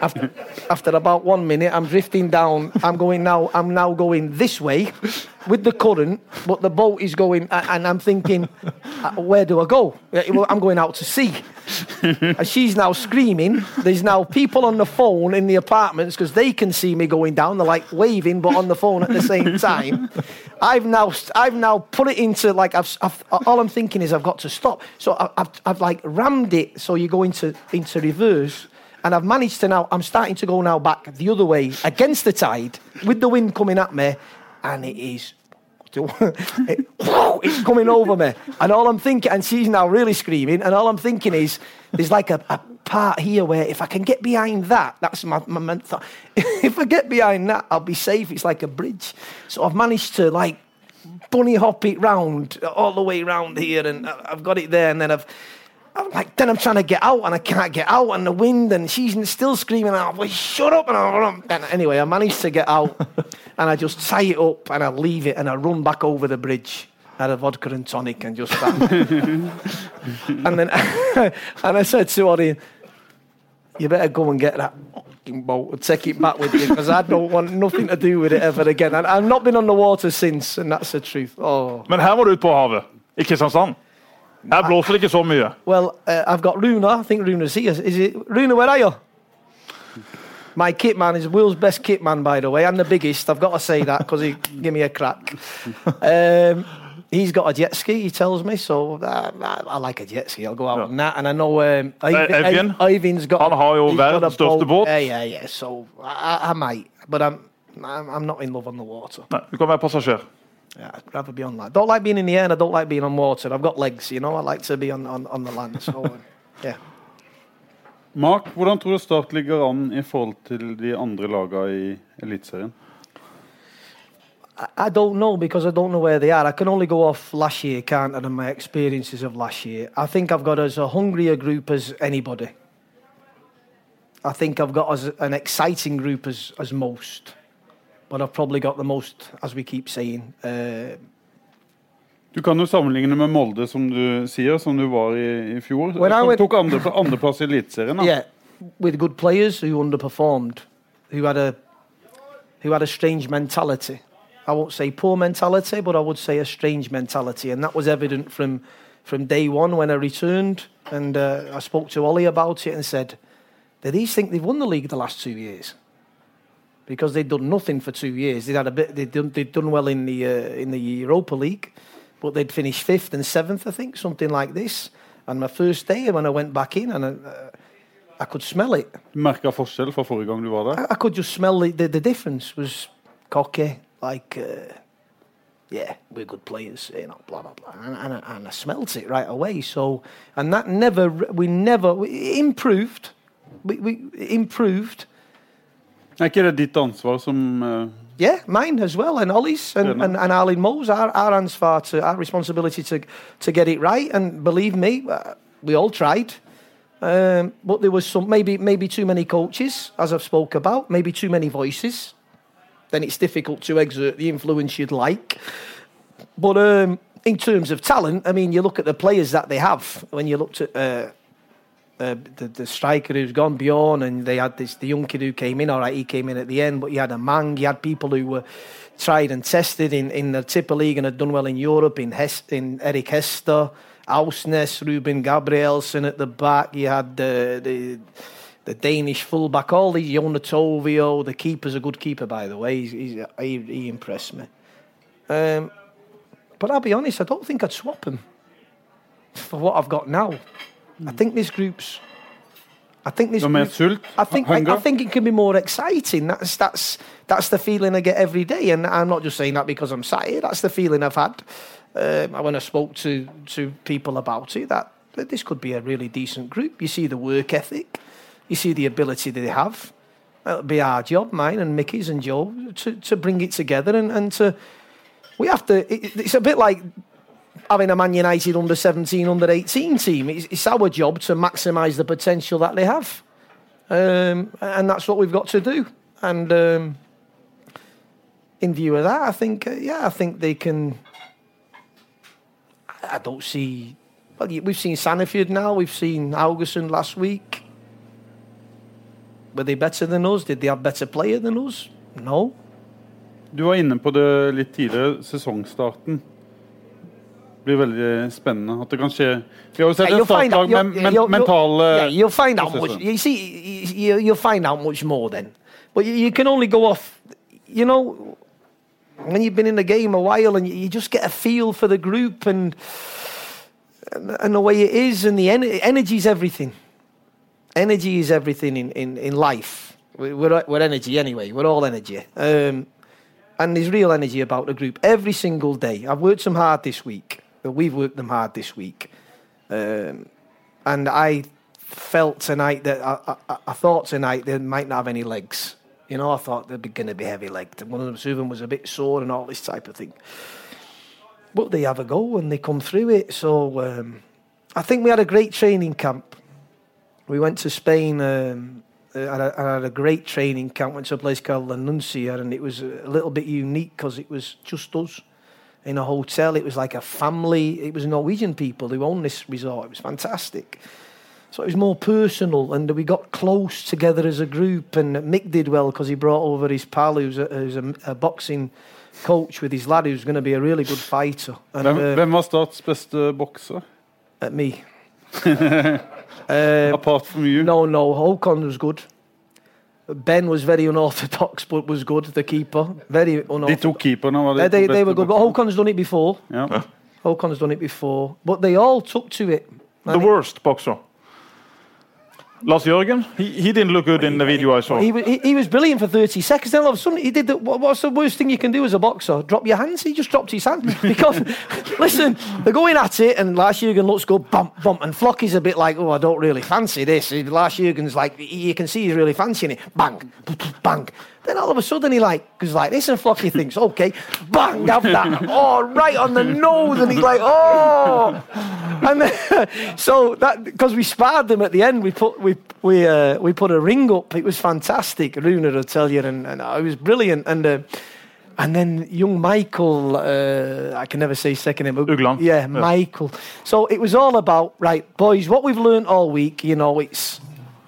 After, after about one minute, I'm drifting down. I'm going now. I'm now going this way with the current, but the boat is going, and I'm thinking, uh, where do I go? Uh, I'm going out to sea. And she's now screaming. There's now people on the phone in the apartments because they can see me going down. They're like waving, but on the phone at the same time. I've now, I've now put it into like I've, I've all I'm thinking is I've got to stop. So I- I've, I've like rammed it so you go into into reverse. And I've managed to now, I'm starting to go now back the other way against the tide with the wind coming at me. And it is, it- it's coming over me. And all I'm thinking, and she's now really screaming. And all I'm thinking is, there's like a, a part here where if I can get behind that, that's my, my if I get behind that, I'll be safe. It's like a bridge. So I've managed to like bunny hop it round all the way round here, and I've got it there, and then I've. I'm like, then I'm trying to get out and I can't get out, and the wind, and she's still screaming out, well, shut up. And, I, and anyway, I managed to get out and I just tie it up and I leave it and I run back over the bridge, had a vodka and tonic, and just that. and then and I said to Orion, you better go and get that fucking boat and take it back with you because I don't want nothing to do with it ever again. And I've not been on the water since, and that's the truth. Oh. Men her må du ut på havet. I Kristiansand. Her blåser det ikke så mye. Well, uh, I've got Runa. I think Runa's here. Is it Runa? Where are you? My kit man is the world's best kit man, by the way, and the biggest. I've got to say that because he gave me a crack. Um, he's got a jet ski. He tells me so. Uh, I, I like a jet ski. I'll go out Yeah. on that, and I know um, Ivan, Evian? Ivan's got. Han har jo he's got verdens a største båt. Yeah, yeah, yeah. So I, I might, but I'm, I'm, I'm not in love on the water. Nei, du kan være passasjer. Yeah, I'd rather be on land. Don't like being in the air, and I don't like being on water. I've got legs, you know. I like to be on, on, on the land. So, yeah. Mark, hvordan tror du Start ligger an i forhold til de andre lagene i Eliteserien? I- I don't know because I don't know where they are. I can only go off last year, can't I, and my experiences of last year. I think I've got as a hungrier group as anybody. I think I've got as an exciting group as, as most. But I've probably got the most, as we keep saying. Uh, Du kan jo sammenligne med Molde, som du sier, som du var i, i fjor. When I Som went- tok andre, andreplass i Eliteserien. yeah, with good players who underperformed, who had a who had a strange mentality. I won't say poor mentality, but I would say a strange mentality, and that was evident from from day one when I returned. And uh, I spoke to Ollie about it and said, "Do these think they've won the league the last two years?" Because they'd done nothing for two years. They'd had a bit. They'd done, they'd done well in the uh, in the Europa League, but they'd finished fifth and seventh, I think, something like this. And my first day when I went back in, and I, uh, I could smell it. Merka forskjell fra forrige gang du var der? I, I could just smell the, the, the difference was cocky, like, uh, yeah, we're good players, you know, blah, blah, blah. And, and, and I smelt it right away. So, and that never, we never, we improved. We, we improved. Er ikke det ditt ansvar som uh, Yeah, mine as well, and Ollie's and, Yeah, and, and Erling Moe's, our, our answer to our responsibility to, to get it right. And believe me, uh, we all tried. Um, but there was some, maybe, maybe too many coaches, as I've spoke about, maybe too many voices. Then it's difficult to exert the influence you'd like. But um, in terms of talent, I mean, you look at the players that they have. When you looked at uh, the, the striker who's gone Bjørn, and they had this the young kid who came in. All right, he came in at the end, but you had a Mang. You had people who were tried and tested in, in the Tipper League and had done well in Europe. In Hes- in Eric Hestad, Aursnes, Ruben Gabrielsen at the back. You had the the the Danish fullback, all these Jonatovio. The keeper's a good keeper, by the way. He's, he's, he, he impressed me. Um, but I'll be honest, I don't think I'd swap him for what I've got now. I think this group's. I think this. Group- sult? I think I, I think it can be more exciting. That's that's that's the feeling I get every day, and I'm not just saying that because I'm sat here. That's the feeling I've had um, when I spoke to to people about it. That, that this could be a really decent group. You see the work ethic, you see the ability that they have. It'll be our job, mine and Mickey's and Joe, to to bring it together and and to. We have to. It, it's a bit like having a Man United under 17, under 18 team. It's, it's our job to maximise the potential that they have. Um, and that's what we've got to do. And um, in view of that, I think, uh, yeah, I think they can. I don't see. Well, we've seen Sandefjord now, we've seen Augusten last week. Were they better than us? Did they have better player than us? No. Du var inne på det litt tidligere. Sesongstarten blir veldig spennende. At det kan skje Vi har jo sett Yeah, et you'll find out. startlag You'll, med men, mentale yeah, you'll find out much. You see, you, you'll find out much more then. But you, you can only go off. You know, when you've been in the game a while and you, just get a feel for the group and and, the way it is and the en- energy is everything. Energy is everything in, in, in life. We- We're, we're energy anyway. We're all energy. Um, and there's real energy about the group every single day. I've worked some hard this week. Well, We've worked them hard this week. Um, and I felt tonight that I, I, I thought tonight they might not have any legs. You know, I thought they'd be going to be heavy legged. One of them, two was a bit sore and all this type of thing. But they have a go and they come through it. So um, I think we had a great training camp. We went to Spain. Um, uh, and I had a great training camp. Went to a place called La Nucía, and it was a little bit unique because it was just us in a hotel. It was like a family. It was Norwegian people who owned this resort. It was fantastic. So it was more personal, and we got close together as a group. And Mick did well because he brought over his pal, who's a, who's a, a boxing coach with his lad, who's going to be a really good fighter. And, Hvem, uh, hvem var Starts beste bokser? at me. uh, Apart from you? no, no, Håkon was good. Ben was very unorthodox, but was good. The keeper, very unorthodox. to keeperne var de They, they, they were good, but. Håkon's done it before. Ja. Håkon's done it before, but they all took to it. The worst boxer. Lars Jørgen, he, he didn't look good in the video I saw. He, he, he was brilliant for 30 seconds. Then all of a sudden, he did the, what, what's the worst thing you can do as a boxer? Drop your hands. He just dropped his hand. Because, listen, they're going at it, and Lars Jørgen looks good, bump, bump. And Floki's a bit like, oh, I don't really fancy this. Lars Jørgen's like, you can see he's really fancying it. Bang, bang. Then all of a sudden, he like goes like this, and Floki thinks, okay, bang, have that. Oh, right on the nose. And he's like, oh. And then, so that, because we sparred them at the end, we put, we, we, uh, we put a ring up. It was fantastic. Runa will tell you, and, and it was brilliant. And, uh, and then young Michael, uh, I can never say second name. but- Yeah, Yeah. Michael. So it was all about, right, boys, what we've learned all week, you know, it's,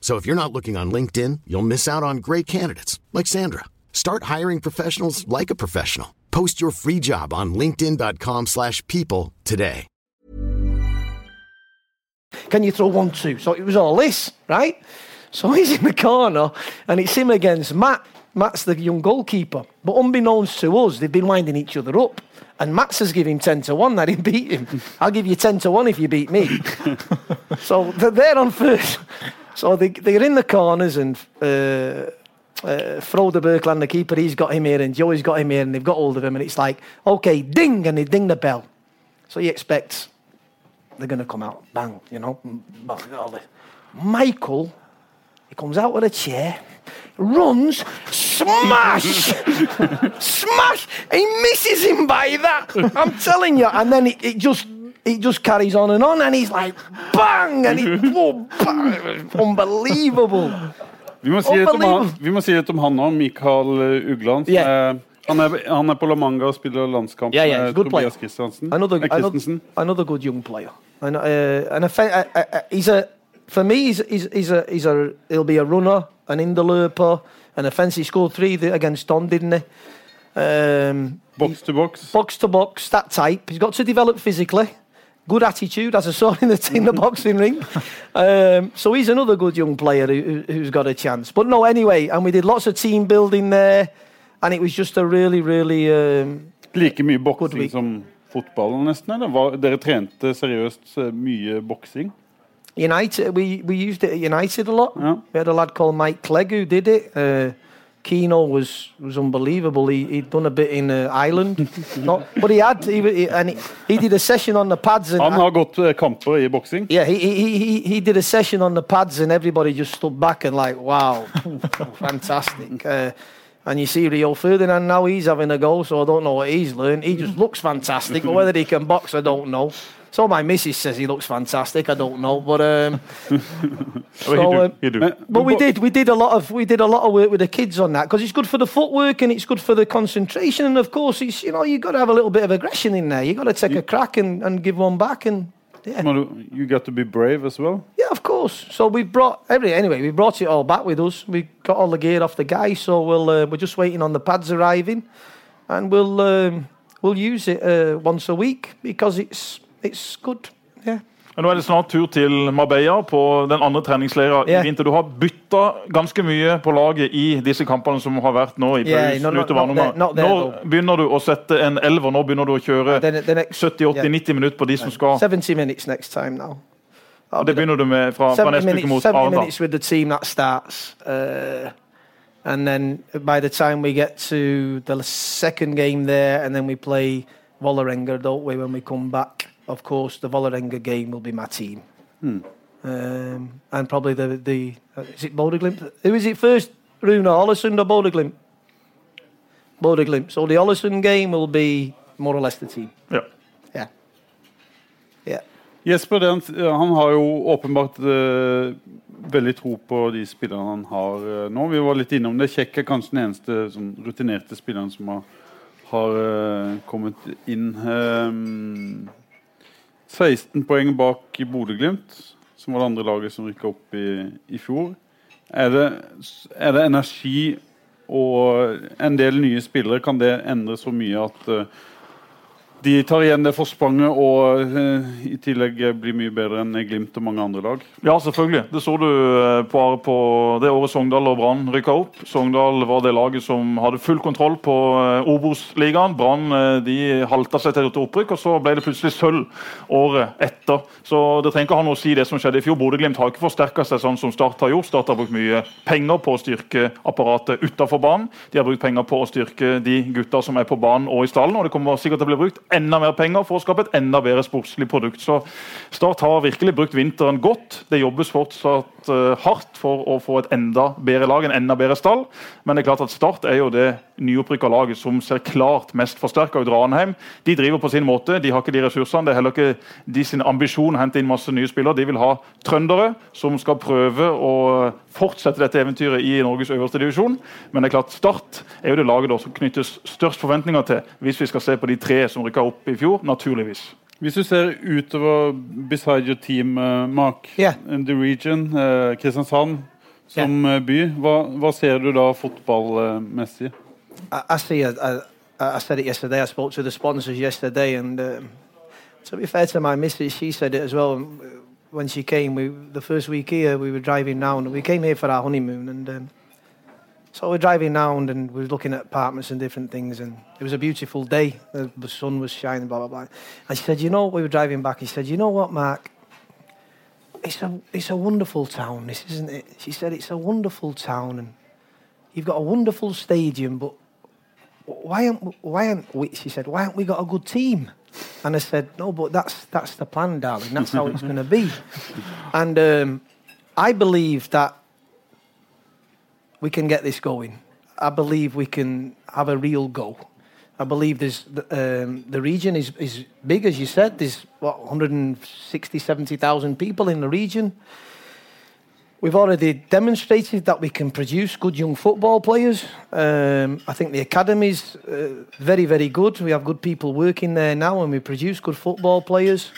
So if you're not looking on LinkedIn, you'll miss out on great candidates like Sandra. Start hiring professionals like a professional. Post your free job on linkedin.com/people slash people today. Can you throw one, two? So it was all this, right? So he's in the corner and it's him against Matt. Matt's the young goalkeeper. But unbeknownst to us, they've been winding each other up. And Matt says give him 10 to 1 that he beat him. I'll give you 10 to 1 if you beat me. so they're on first. So they, they're in the corners and uh, uh, Frode Berkland, the keeper, he's got him here and Joey's got him here and they've got hold of him and it's like, okay, ding, and they ding the bell. So you expect they're going to come out, bang, you know. Michael, he comes out with a chair, runs, smash, smash. He misses him by that. I'm telling you. And then it, it just it just carries on and on, and he's like bang, and he, whoa, bang. unbelievable. Vi må, si litt om han, vi må si litt om han nå, Mikael eh, Ugland. Yeah. er- Han er, han er på La Manga og spiller landskamp Yeah, yeah, med. Tobias Christiansen. Another, Eh, Christensen. another, another good young player. And, uh, and a, fa- uh, uh, he's a, for me, he's, he's, he's, a, he's a, he'll be a runner, an interloper, an offence. He scored three against Don, didn't he? Um, Box to box. box to box, that type. He's got to develop physically. Good attitude, as I saw in the, in the boxing ring. Um, so he's another good young player who, who's got a chance. But no, anyway, and we did lots of team building there, and it was just a really, really. Um, Like mye boksing som fotballen, nesten? eller? Var, dere trente seriøst eh, mye boksing? United, we, we used it at United a lot. Yeah. We had a lad called Mike Clegg who did it. Uh, Keano was was unbelievable. He he'd done a bit in uh, Ireland, Not, but he had he, he- and he, he did a session on the pads and Han har gått eh, kamper i boksing. yeah, he, he he he did a session on the pads and everybody just stood back and like, wow, fantastic. Uh, and you see Rio Ferdinand now, he's having a go, so I don't know what he's learned. He just looks fantastic, but whether he can box, I don't know. So my missus says he looks fantastic. I don't know, but um, Well, So, he do, um, he do. But we did we did a lot of we did a lot of work with the kids on that because it's good for the footwork and it's good for the concentration and of course it's you know you got to have a little bit of aggression in there. You got to take a crack and, and give one back and yeah. må You got to be brave as well. Yeah, of course. So we brought every anyway. We brought it all back with us. We got all the gear off the guy, so we'll uh, we're just waiting on the pads arriving, and we'll um, we'll use it uh, once a week because it's it's good. Yeah. Nå er det snart tur til Marbella på den andre treningsleira yeah. i vinter. Du har bytta ganske mye på laget i disse kampene som har vært nå i yeah, no, no, no, Når begynner du å sette en elver? Når begynner du å kjøre Then 70-80-90 minutter på de som skal seventy minutes next time now. Og Det begynner du med fra, fra neste uke mot mot 70 Arendal. minutes with the team that starts. Uh, and then by the time we get to the second game there, and then we play Vålerenga, don't we, when we come back? Of course, the Volarenga game will be my team. Um, and probably the, the uh, is it Bodeglimt? Who is it first? Runa Ollison or Bodeglimt? Bodeglimt. So the Ollison game will be more or less the team. Yeah. Yeah. Yeah. Jesper han, han har jo åpenbart uh, veldig tro på de spillerne han har uh, nå. Vi var litt innom det. Kjekk er kanskje den eneste sånn, rutinerte spilleren som har, har uh, kommet inn. Ehm, 16 poeng bak Bodø-Glimt, som var det andre laget som rykka opp i, i fjor. Er det, er det energi og en del nye spillere? Kan det endre så mye at eh, de tar igjen det forspranget og uh, i tillegg blir mye bedre enn Glimt og mange andre lag. Ja, selvfølgelig. Det så du uh, på, på det året Sogndal og Brann rykka opp. Sogndal var det laget som hadde full kontroll på uh, Obos-ligaen. Brann de halta seg til et opprykk, og så ble det plutselig sølv året etter. Så det trenger ikke ha noe å si det som skjedde i fjor. Bodø-Glimt har ikke forsterka seg sånn som Start har gjort. Start har brukt mye penger på å styrke apparatet utafor banen. De har brukt penger på å styrke de gutta som er på banen og i stallen, og det kommer sikkert til å bli brukt enda mer penger for å skape et enda bedre sportslig produkt. Så Start har virkelig brukt vinteren godt. Det jobbes fortsatt uh, hardt for å få et enda bedre lag, en enda bedre stall. Men det er klart at Start er jo det nyopprykka laget som ser klart mest forsterka ut. Ranheim de driver på sin måte. De har ikke de ressursene. Det er heller ikke de sin ambisjon å hente inn masse nye spillere. De vil ha trøndere som skal prøve å fortsette dette eventyret i Norges øverste divisjon. Men det er klart Start er jo det laget som knyttes størst forventninger til hvis vi skal se på de tre som rykka opp i fjor, naturligvis. Hvis du ser utover beside your team, uh, Mark, yeah. in the region, uh, Kristiansand som yeah. by, hva, hva ser du da fotballmessig? I, I see a, a, I said it yesterday. I spoke to the sponsors yesterday, and um, to be fair to my missus, she said it as well. When she came, we the first week here, we were driving down. We came here for our honeymoon, and um, so we're driving round and we were looking at apartments and different things, and it was a beautiful day. The, the sun was shining, blah blah blah. And she said, "You know, we were driving back." He said, "You know what, Mark? It's a it's a wonderful town, this isn't it?" She said, "It's a wonderful town, and you've got a wonderful stadium, but why aren't why aren't we?" She said, "Why aren't we got a good team?" And I said, "No, but that's that's the plan, darling. That's how it's going to be." And um, I believe that we can get this going. I believe we can have a real go. I believe there's um, the region is, is big, as you said. There's what 160, 70,000 people in the region. We've already demonstrated that we can produce good young football players. Um, I think the academy's uh, very, very good. We have good people working there now, and we produce good football players.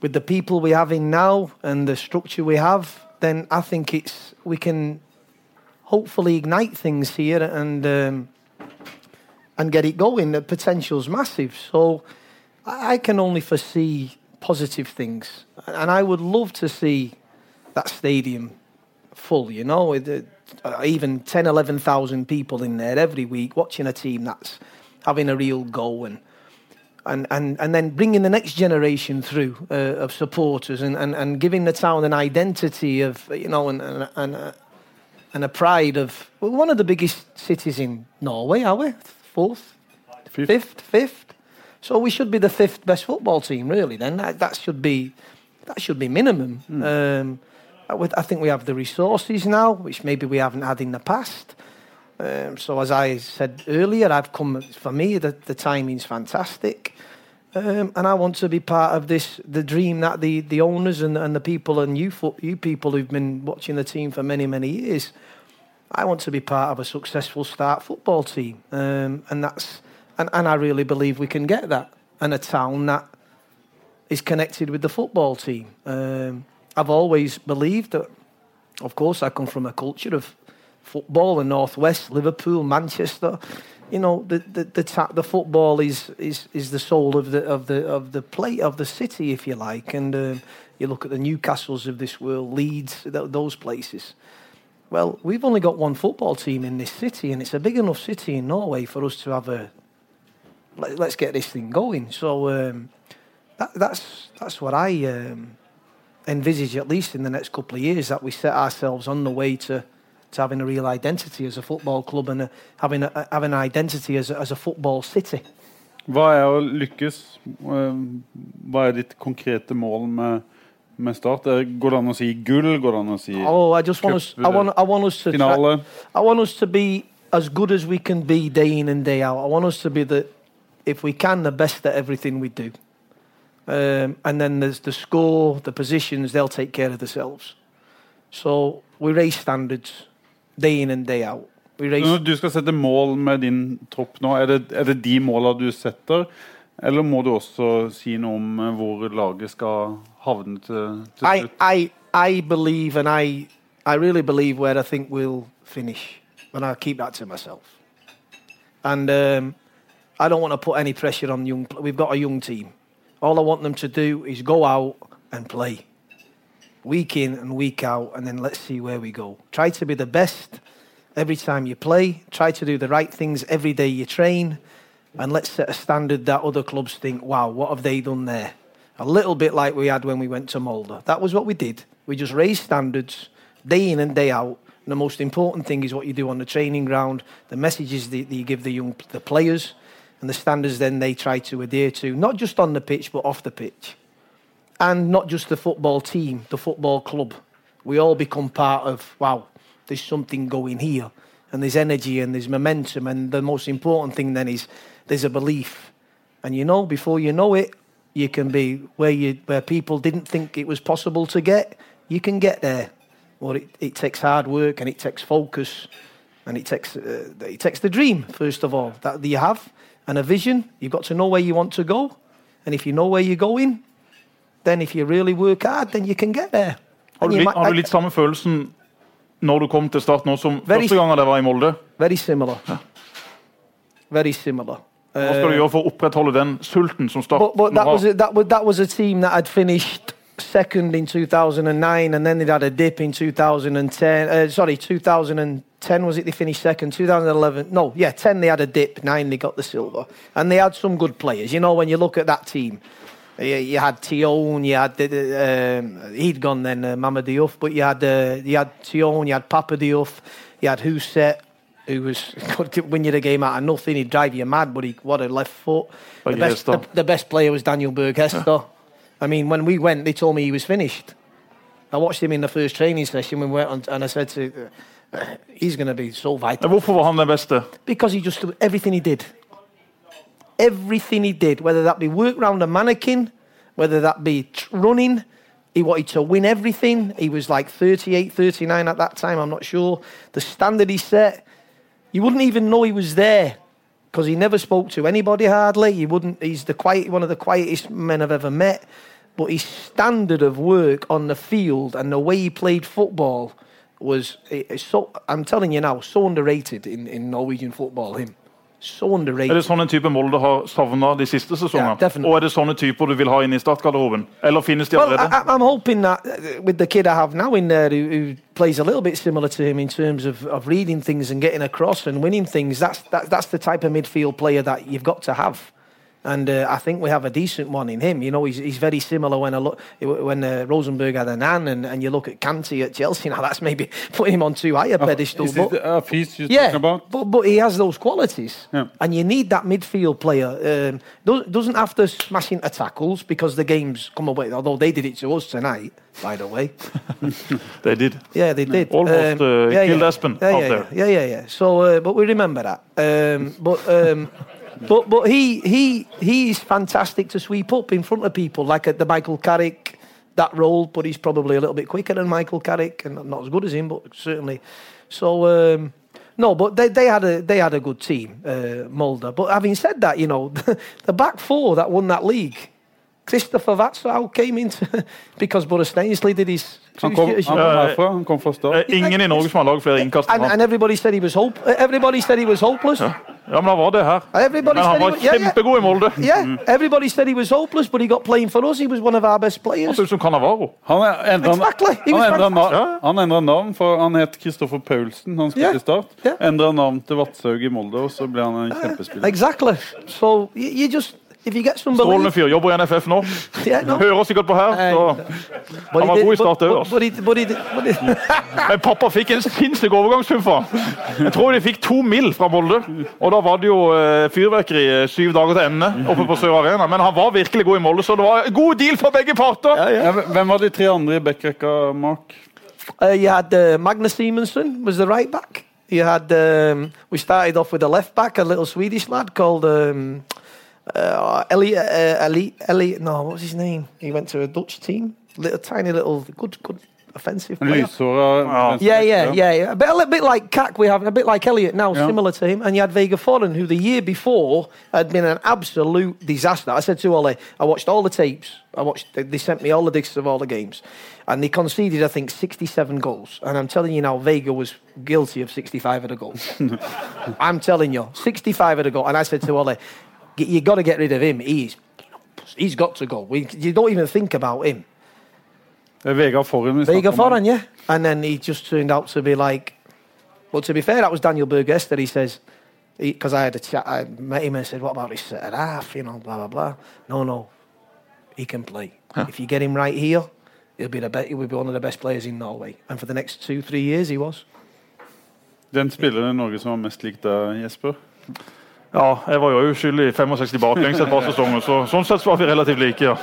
With the people we have in now and the structure we have, then I think it's we can hopefully ignite things here and um, and get it going. The potential's massive. So I, can only foresee positive things, and I would love to see that stadium full. You know, with uh, even 10, 11,000 people in there every week watching a team that's having a real go and. And, and, and then bringing the next generation through uh, of supporters and, and, and giving the town an identity of you know and, and, and uh, and a pride of well, one of the biggest cities in Norway, are we? Fourth? Fifth. Fifth? Fifth? So we should be the fifth best football team, really. Then that, that should be that should be minimum. Mm. Um, I, think we have the resources now, which maybe we haven't had in the past. Um, so as I said earlier, I've come for me the, the timing's fantastic. Um, and I want to be part of this, the dream that the, the owners and, and the people and you, you people who've been watching the team for many, many years, I want to be part of a successful start football team. Um, and that's, and, and I really believe we can get that. And a town that is connected with the football team. Um, I've always believed that, of course, I come from a culture of football in Northwest, Liverpool, Manchester you know the the the, ta- the football is, is is the soul of the of the of the play of the city, if you like. And um, you look at the Newcastles of this world, Leeds, th- those places. Well, we've only got one football team in this city, and it's a big enough city in Norway for us to have a. Let, us get this thing going. So um, that, that's that's what I um, envisage, at least in the next couple of years, that we set ourselves on the way to to having a real identity as a football club and a, having, a, having an identity as a, as a football city. Hva er å lykkes? Hva er ditt konkrete mål med, med Start? Går det an å si gull? Går det an å si oh, I just want us, I want, I want us to finale? I want us to be as good as we can be day in and day out. I want us to be the, if we can, the best at everything we do. Um, and then there's the score, the positions, they'll take care of themselves. So we raise standards day in and day out. Når du skal sette mål med din tropp nå, er det, er det de målene du setter? Eller må du også si noe om eh, hvor laget skal havne til, til slutt? I, I, I believe and I, I really believe where I think we'll finish. And I'll keep that to myself. And um, I don't want to put any pressure on young. We've got a young team. All I want them to do is go out and play week in and week out, and then let's see where we go. Try to be the best every time you play. Try to do the right things every day you train, and let's set a standard that other clubs think, wow, what have they done there? A little bit like we had when we went to Molde. That was what we did. We just raised standards day in and day out. And the most important thing is what you do on the training ground, the messages that you give the young the players, and the standards then they try to adhere to, not just on the pitch but off the pitch and not just the football team, the football club. We all become part of, wow, there's something going here, and there's energy and there's momentum. And the most important thing then is there's a belief. And you know, before you know it, you can be where, you, where people didn't think it was possible to get, you can get there. Well, it, it takes hard work and it takes focus and it takes, uh, it takes the dream, first of all, that you have and a vision. You've got to know where you want to go. And if you know where you're going, then if you really work hard, then you can get there. Har du, litt, har du litt samme følelsen når du kom til Start nå som very, første gang dere var i Molde? Very similar. Ja. very similar. Hva skal du gjøre for å opprettholde den sulten som Start But, but that was a, that was that was a team that had finished second in 2009, and then they'd had a dip in 2010. Uh, sorry, 2010 was it? They finished second. 2011, no, yeah, 10 they had a dip. 9 they got the silver, and they had some good players. You know, when you look at that team. You, you had Thioune, you had the, um, he'd gone then, uh, Mame Diouf, but you had uh, you had Thioune, you had Papa Diouf, you had Hoseth, who was could win you the game out of nothing. He'd drive you mad, but he what a left foot. The best, the, the best player was Daniel Berg Hestad. I mean, when we went, they told me he was finished. I watched him in the first training session we went on, and I said to, uh, he's going to be so vital Hvorfor var han den because he just everything he did, everything he did, whether that be work round a mannequin, whether that be running. He wanted to win everything. He was like 38, 39 at that time. I'm not sure. The standard he set, you wouldn't even know he was there because he never spoke to anybody hardly. He wouldn't. He's the quiet, one of the quietest men I've ever met. But his standard of work on the field and the way he played football was it's so. I'm telling you now, so underrated in, in Norwegian football. Him, so underrated. Er det sånn en type Molde har savna de siste sesongene? Definitely. og er det sånne typer du vil ha inn i startgarderoben? Eller finnes de Well, allerede? I, I'm hoping that uh, with the kid I have now in there who, who plays a little bit similar to him in terms of, of reading things and getting across and winning things, that's, that, that's the type of midfield player that you've got to have. And uh, I think we have a decent one in him. You know, he's, he's very similar when I look when uh, Rosenborg had an An and, and you look at Kanté at Chelsea. Now that's maybe putting him on too high a pedestal. Is but- the uh, feast you're yeah, talking about? but but he has those qualities, Yeah. and you need that midfield player. Um, does, doesn't have to smash into tackles because the games come away. Although they did it to us tonight, by the way. They did. Yeah, they did. Almost, uh, killed Espen yeah, out yeah, there. Yeah, yeah, yeah. So, uh, but we remember that. Um, but. But but he he he's fantastic to sweep up in front of people like at the Michael Carrick that role, but he's probably a little bit quicker than Michael Carrick and not as good as him, but certainly. So um, no, but they, they had a they had a good team, uh, Molde. But having said that, you know, the back four that won that league, Kristoffer Vatshaug came into because Boris Stainssley did his. Han kom, han kom Uh, herfra, han kom fra Det start. er ingen i Norge som har laget flere innkast enn And, and everybody said he was hope. Everybody said he was hopeless. Ja, men han var det her. Everybody Men han var was, yeah, yeah. kjempegod i Molde. Yeah, everybody said he was hopeless, but he got playing for us. He was one of our best Han ser ut som Cannavaro. Han endra Exactly. navn, navn, for han het Kristoffer Paulsen. Han spilte yeah. i Start. Yeah. Endra navn til Vadshaug i Molde, og så ble han en kjempespiller. Exactly. So you, you just if you get some Strålende fyr. Jobber i NFF nå. Hører sikkert på her. Så. Han var god i start but, òg, altså. Men pappa fikk en sinnssyk overgangssum for. Jeg tror de fikk to mil fra Molde. Og da var det jo eh, fyrverkeri eh, syv dager til ende oppe på Sør Arena. Men han var virkelig god i Molde, så det var en god deal for begge parter. Hvem var de tre andre i backrekka, Mark? uh, you had uh, Magnus Simonsen was the right back. You had um, we started off with a left back, a little Swedish lad called um, uh, Elliot. Uh, Elliot, Elliot. No, what was his name? He went to a Dutch team. Little tiny little good good offensive En player. lyshåra Yeah, yeah, yeah, yeah. A bit, a little bit like Kak we have, a bit like Elliot now, Yeah. similar to him. And you had Vega Forren, who the year before had been an absolute disaster. I said to Ollie, I watched all the tapes. I watched. They, they sent me all the discs of all the games, and they conceded, I think, 67 goals. And I'm telling you now, Vega was guilty of 65 of the goals. I'm telling you, 65 of the goals. And I said to Ollie, "Y- you got to get rid of him. He's he's got to go. We, you don't even think about him. Det er Vegard Forren vi Vega snakker om. Yeah. And then he just turned out to be like, well, to be fair, that was Daniel Burgess that he says, because I had a chat, I met him and said, what about this set half, you know, blah, blah, blah. No, no, he can play. If you get him right here, he'll be, the be- he'll be one of the best players in Norway. And for the next two, three years, he was. Den spilleren i Norge som var mest lik deg, Jesper? Ja, jeg var jo uskyldig i 65 baklengs et par sesonger, så sånn sett så var vi relativt like. ja.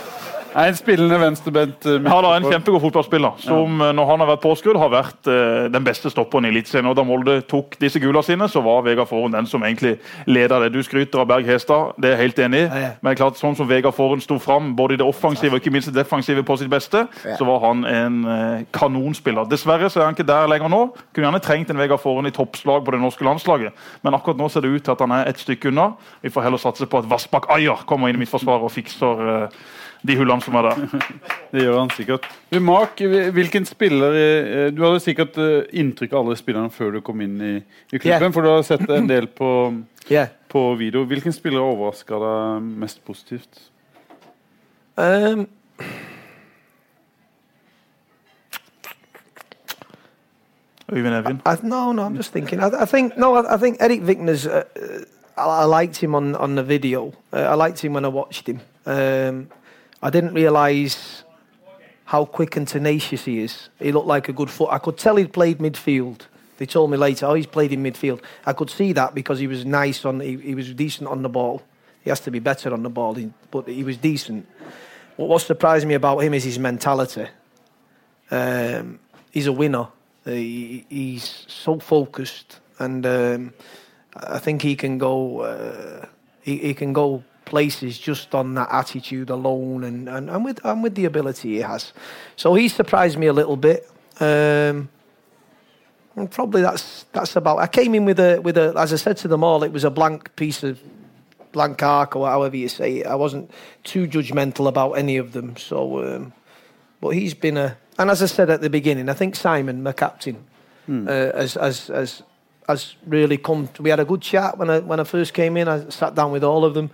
Nei, En spillende venstrebent eh, Ja, da, En kjempegod fotballspiller som ja. når han har vært påskrudd, har vært eh, den beste stopperen i Eliteserien. Og Da Molde tok disse gula sine, så var Vegard Forhund den som egentlig leda det. Du skryter av Berg Hestad, det er jeg helt enig i. Ja, ja. Men klart, sånn som Vegard Forhund sto fram, både i det offensive og ikke minst det defensive på sitt beste, så var han en eh, kanonspiller. Dessverre så er han ikke der lenger nå. Kunne gjerne trengt en Vegard Forhund i toppslag på det norske landslaget, men akkurat nå ser det ut til at han er et stykke unna. Vi får heller satse på at Vassbakk Ayer kommer inn i midtforsvaret og fikser eh, de hullene som er der. Det gjør han sikkert. Mark, hvilken spiller eh, Du hadde sikkert eh, inntrykk av alle spillerne før du kom inn i, i klubben, yeah. for du har sett en del på, Yeah. på video. Hvilken spiller overraska deg mest positivt? Um, Øyvind Evjen. I, no, no, I'm just thinking. I, I think no, I, I think Eric Vickner's. Uh, uh, I, I liked him on on the video. Uh, I liked him when I watched him. Um, I didn't realise how quick and tenacious he is. He looked like a good foot. I could tell he'd played midfield. They told me later, oh, he's played in midfield. I could see that because he was nice on. He, he was decent on the ball. He has to be better on the ball, but he was decent. What, surprised me about him is his mentality. Um, he's a winner. He, he's so focused, and um, I think he can go. Uh, he, he can go places just on that attitude alone, and, and, and with and with the ability he has. So he surprised me a little bit. Um, and probably that's that's about. I came in with a with a. As I said to them all, it was a blank piece of blank arc or however you say it. I wasn't too judgmental about any of them. So, um, but he's been a. And as I said at the beginning, I think Simon, my captain, uh, has, has has has really come. To, we had a good chat when I when I first came in. I sat down with all of them.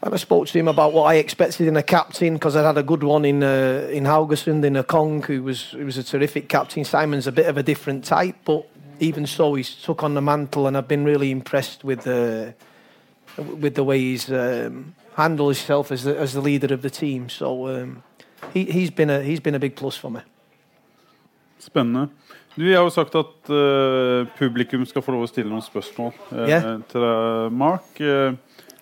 And I spoke to him about what I expected in a captain because I had a good one in uh, in Haugesund in a Kong who was who was a terrific captain. Simon's a bit of a different type, but even so, he's took on the mantle, and I've been really impressed with the with the way he's um, handled himself as the, as the leader of the team. So um, he, he's been a he's been a big plus for me. Spennende. Du, jeg har jo sagt at uh, publikum skal få lov å stille noen spørsmål uh, yeah. til deg, Mark. Uh,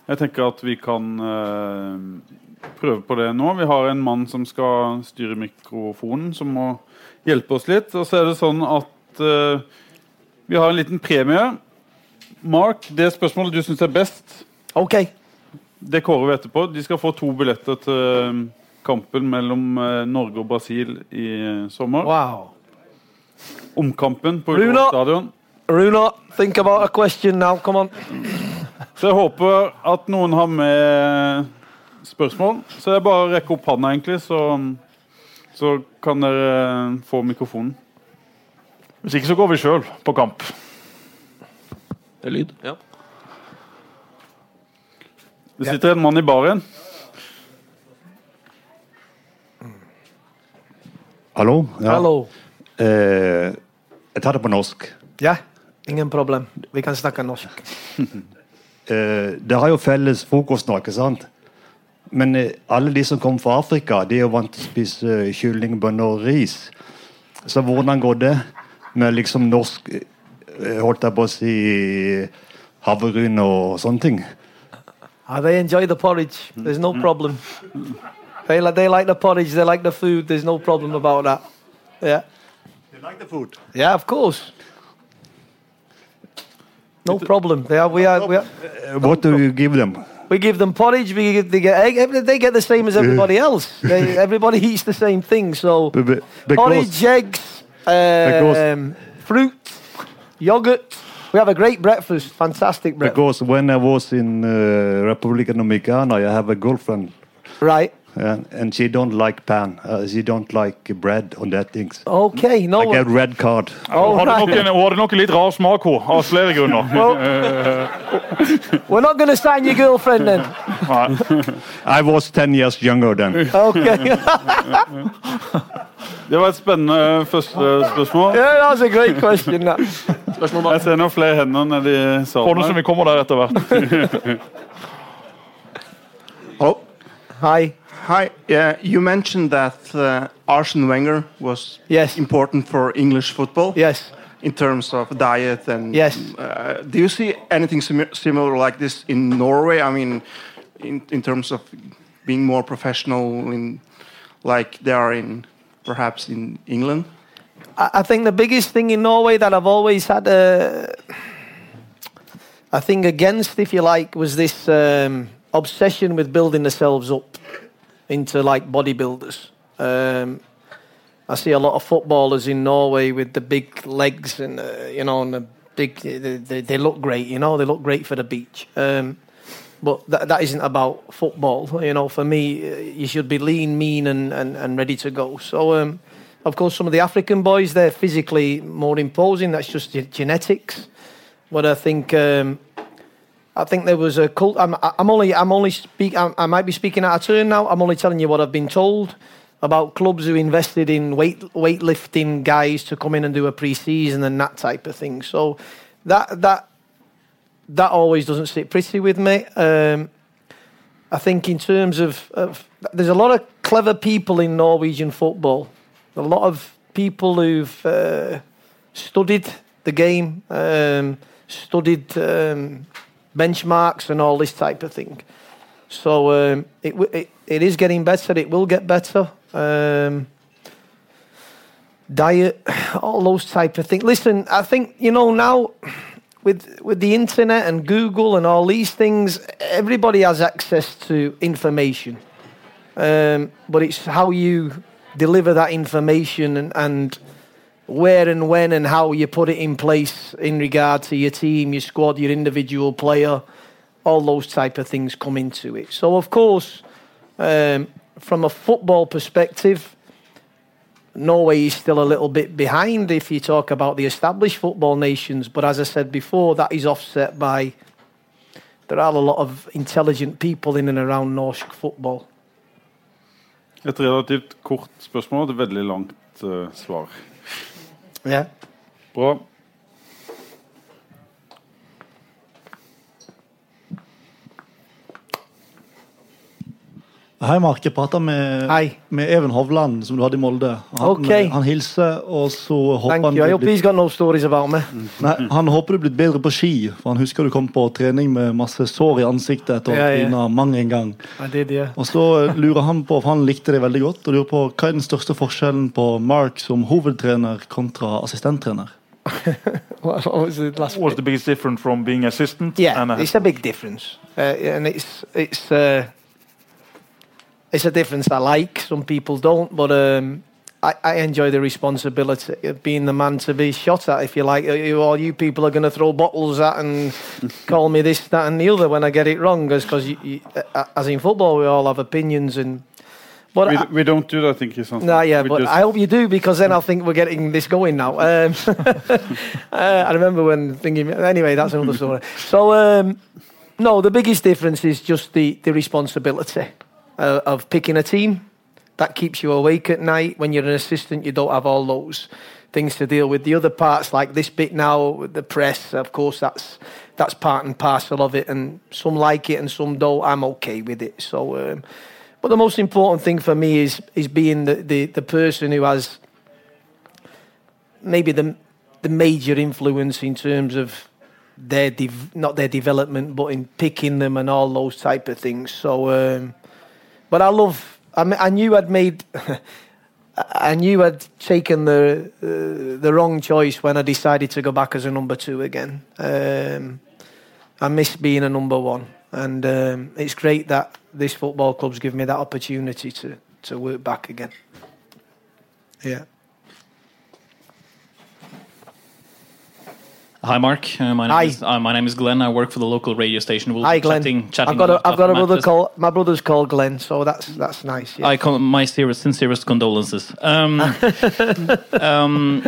jeg tenker at vi kan eh, prøve på det nå. Vi har en mann som skal styre mikrofonen, som må hjelpe oss litt. Og så er det sånn at eh, vi har en liten premie. Mark, det spørsmålet du syns er best, Ok det kårer vi etterpå. De skal få to billetter til eh, kampen mellom eh, Norge og Brasil i eh, sommer. Wow. Omkampen på Runa! Ullevål stadion. Runa, think about a question now. Come on. Så jeg håper at noen har med spørsmål. Så det er bare å rekke opp hånda, egentlig, så, så kan dere få mikrofonen. Hvis ikke så går vi sjøl på kamp. Det er lyd. Ja. Det sitter en mann i baren. Hallo? Ja. Hello. Eh, jeg tar det på norsk. Ja, ingen problem. Vi kan snakke norsk. Eh, det har jo felles frokost nå, ikke sant? Men eh, alle de som kommer fra Afrika, de er jo vant til å spise eh, kylling, bønner og ris. Så hvordan går det med liksom norsk eh, Holdt jeg på å si havregryn og sånne ting? Uh, they enjoy the porridge. There's no problem. They, they like the porridge. They like the food. There's no problem about that. Yeah. Like the food? Yeah, of course. No problem. They are, we are, we are, Eh, What do you give them? we give them porridge. We give, they get egg. They get the same as everybody else. They, everybody eats the same thing. So Be- be- porridge, Because, eggs, um, fruit, yogurt. We have a great breakfast. Fantastic breakfast. because when I was in uh, Republic Dominicana, I have a girlfriend, Right. Uh, and she don't like pan. Uh, she don't like bread on that things. Okay. No. I get red card. Oh, Hun hadde nok en, hun hadde nok litt rar smak, hun, av flere grunner. We're not going to sign your girlfriend then. I was 10 years younger then. Okay. Det var et spennende første spørsmål. yeah, that was a great question. Spørsmål. Jeg ser noen flere hender nedi Hånden som vi kommer der etter hvert. Hallo. Hi. Hi. Yeah, you mentioned that uh, Arsene Wenger was Yes. important for English football Yes. in terms of diet and. Yes. Uh, do you see anything simi- similar like this in Norway? I mean, in in terms of being more professional, in like they are in perhaps in England. I, I think the biggest thing in Norway that I've always had a, a thing against, if you like, was this um, obsession with building themselves up into like bodybuilders. Um, I see a lot of footballers in Norway with the big legs and uh, you know and the big. They, they, look great, you know. They look great for the beach. Um, but that, that isn't about football. You know, for me, uh, you should be lean, mean, and, and, and ready to go. So, um, of course, some of the African boys, they're physically more imposing. That's just genetics. But I think um, I think there was a cult. I'm, I'm only I'm only speak. I, I might be speaking out of turn now. I'm only telling you what I've been told about clubs who invested in weight weightlifting guys to come in and do a pre-season and that type of thing. So that that that always doesn't sit pretty with me. Um, I think in terms of, of there's a lot of clever people in Norwegian football. A lot of people who've uh, studied the game, um, studied um, benchmarks and all this type of thing. So um, it, it it is getting better. It will get better. Um, diet, all those type of things. Listen, I think you know now with with the internet and Google and all these things, everybody has access to information. Um, but it's how you deliver that information and, and where and when and how you put it in place in regard to your team, your squad, your individual player, all those type of things come into it. So of course, um, from a football perspective, Norway is still a little bit behind if you talk about the established football nations. But as I said before, that is offset by there are a lot of intelligent people in and around norsk football. Et relativt kort spørsmål og et veldig langt eh, svar. Ja. Bra. Hei, Mark. Jeg prata med, med Even Hovland, som du hadde i Molde. Han, okay. han hilser, og så håper Thank han you. I du hope blir- he's got no stories. Nei, Han håper du er blitt bedre på ski, for han husker du kom på trening med masse sår i ansiktet etter å Ja, ha ja. mang en gang. Ja, det det. Og så lurer han på, for han likte det veldig godt, og lurer på hva er den største forskjellen på Mark som hovedtrener kontra assistenttrener? What, was the last What's the biggest difference from being assistant? Yeah, and a- it's a big difference, uh, and it's it's uh, it's a difference I like. Some people don't, but um, I, I enjoy the responsibility of being the man to be shot at. If you like, Uh, all you people are going to throw bottles at and call me this, that, and the other when I get it wrong, because you, uh, as in football, we all have opinions and. But we, I- we don't do that, I think no, yeah, We but I hope you do because then I'll think we're getting this going now. Um, uh, I remember when thinking. Anyway, that's another story. So, um, no, the biggest difference is just the the responsibility uh, of picking a team that keeps you awake at night. When you're an assistant, you don't have all those things to deal with. The other parts, like this bit now, the press, of course, that's that's part and parcel of it. And some like it and some don't. I'm okay with it. So. Um, but the most important thing for me is is being the, the, the person who has maybe the the major influence in terms of their dev- not their development, but in picking them and all those type of things. So, um, but I love. I, I knew I'd made. I knew I'd taken the uh, the wrong choice when I decided to go back as a number two again. Um, I miss being a number one, and um, it's great that this football club's given me that opportunity to to work back again. Yeah. Hi, Mark. Uh, my name Hi. is uh, my name is Glenn. I work for the local radio station. We'll Hi, Glenn. chatting, chatting I've got a, I've got a brother called my brother's called Glenn, so that's that's nice. Yeah. I call my serious, sincerest condolences. Um, um,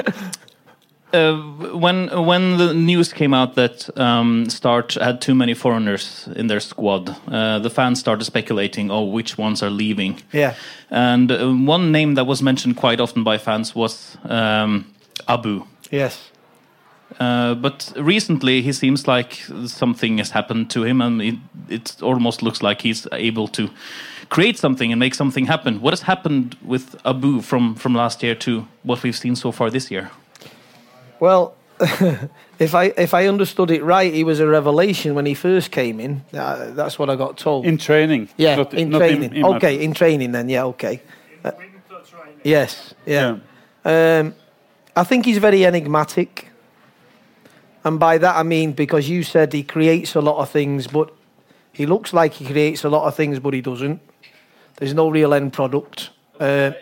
uh, when when the news came out that um, Start had too many foreigners in their squad, uh, the fans started speculating, oh, which ones are leaving? Yeah. And uh, one name that was mentioned quite often by fans was um, Abu. Yes. Uh, but recently, he seems like something has happened to him, and it, it almost looks like he's able to create something and make something happen. What has happened with Abu from, from last year to what we've seen so far this year? Well, if I if I understood it right, he was a revelation when he first came in. Uh, that's what I got told. In training. Yeah, not- in not training. in okay, matches. in training then. Yeah, okay. Uh, yes, yeah. Um, I think he's very enigmatic, and by that I mean because you said he creates a lot of things, but he looks like he creates a lot of things, but he doesn't. There's no real end product. Uh,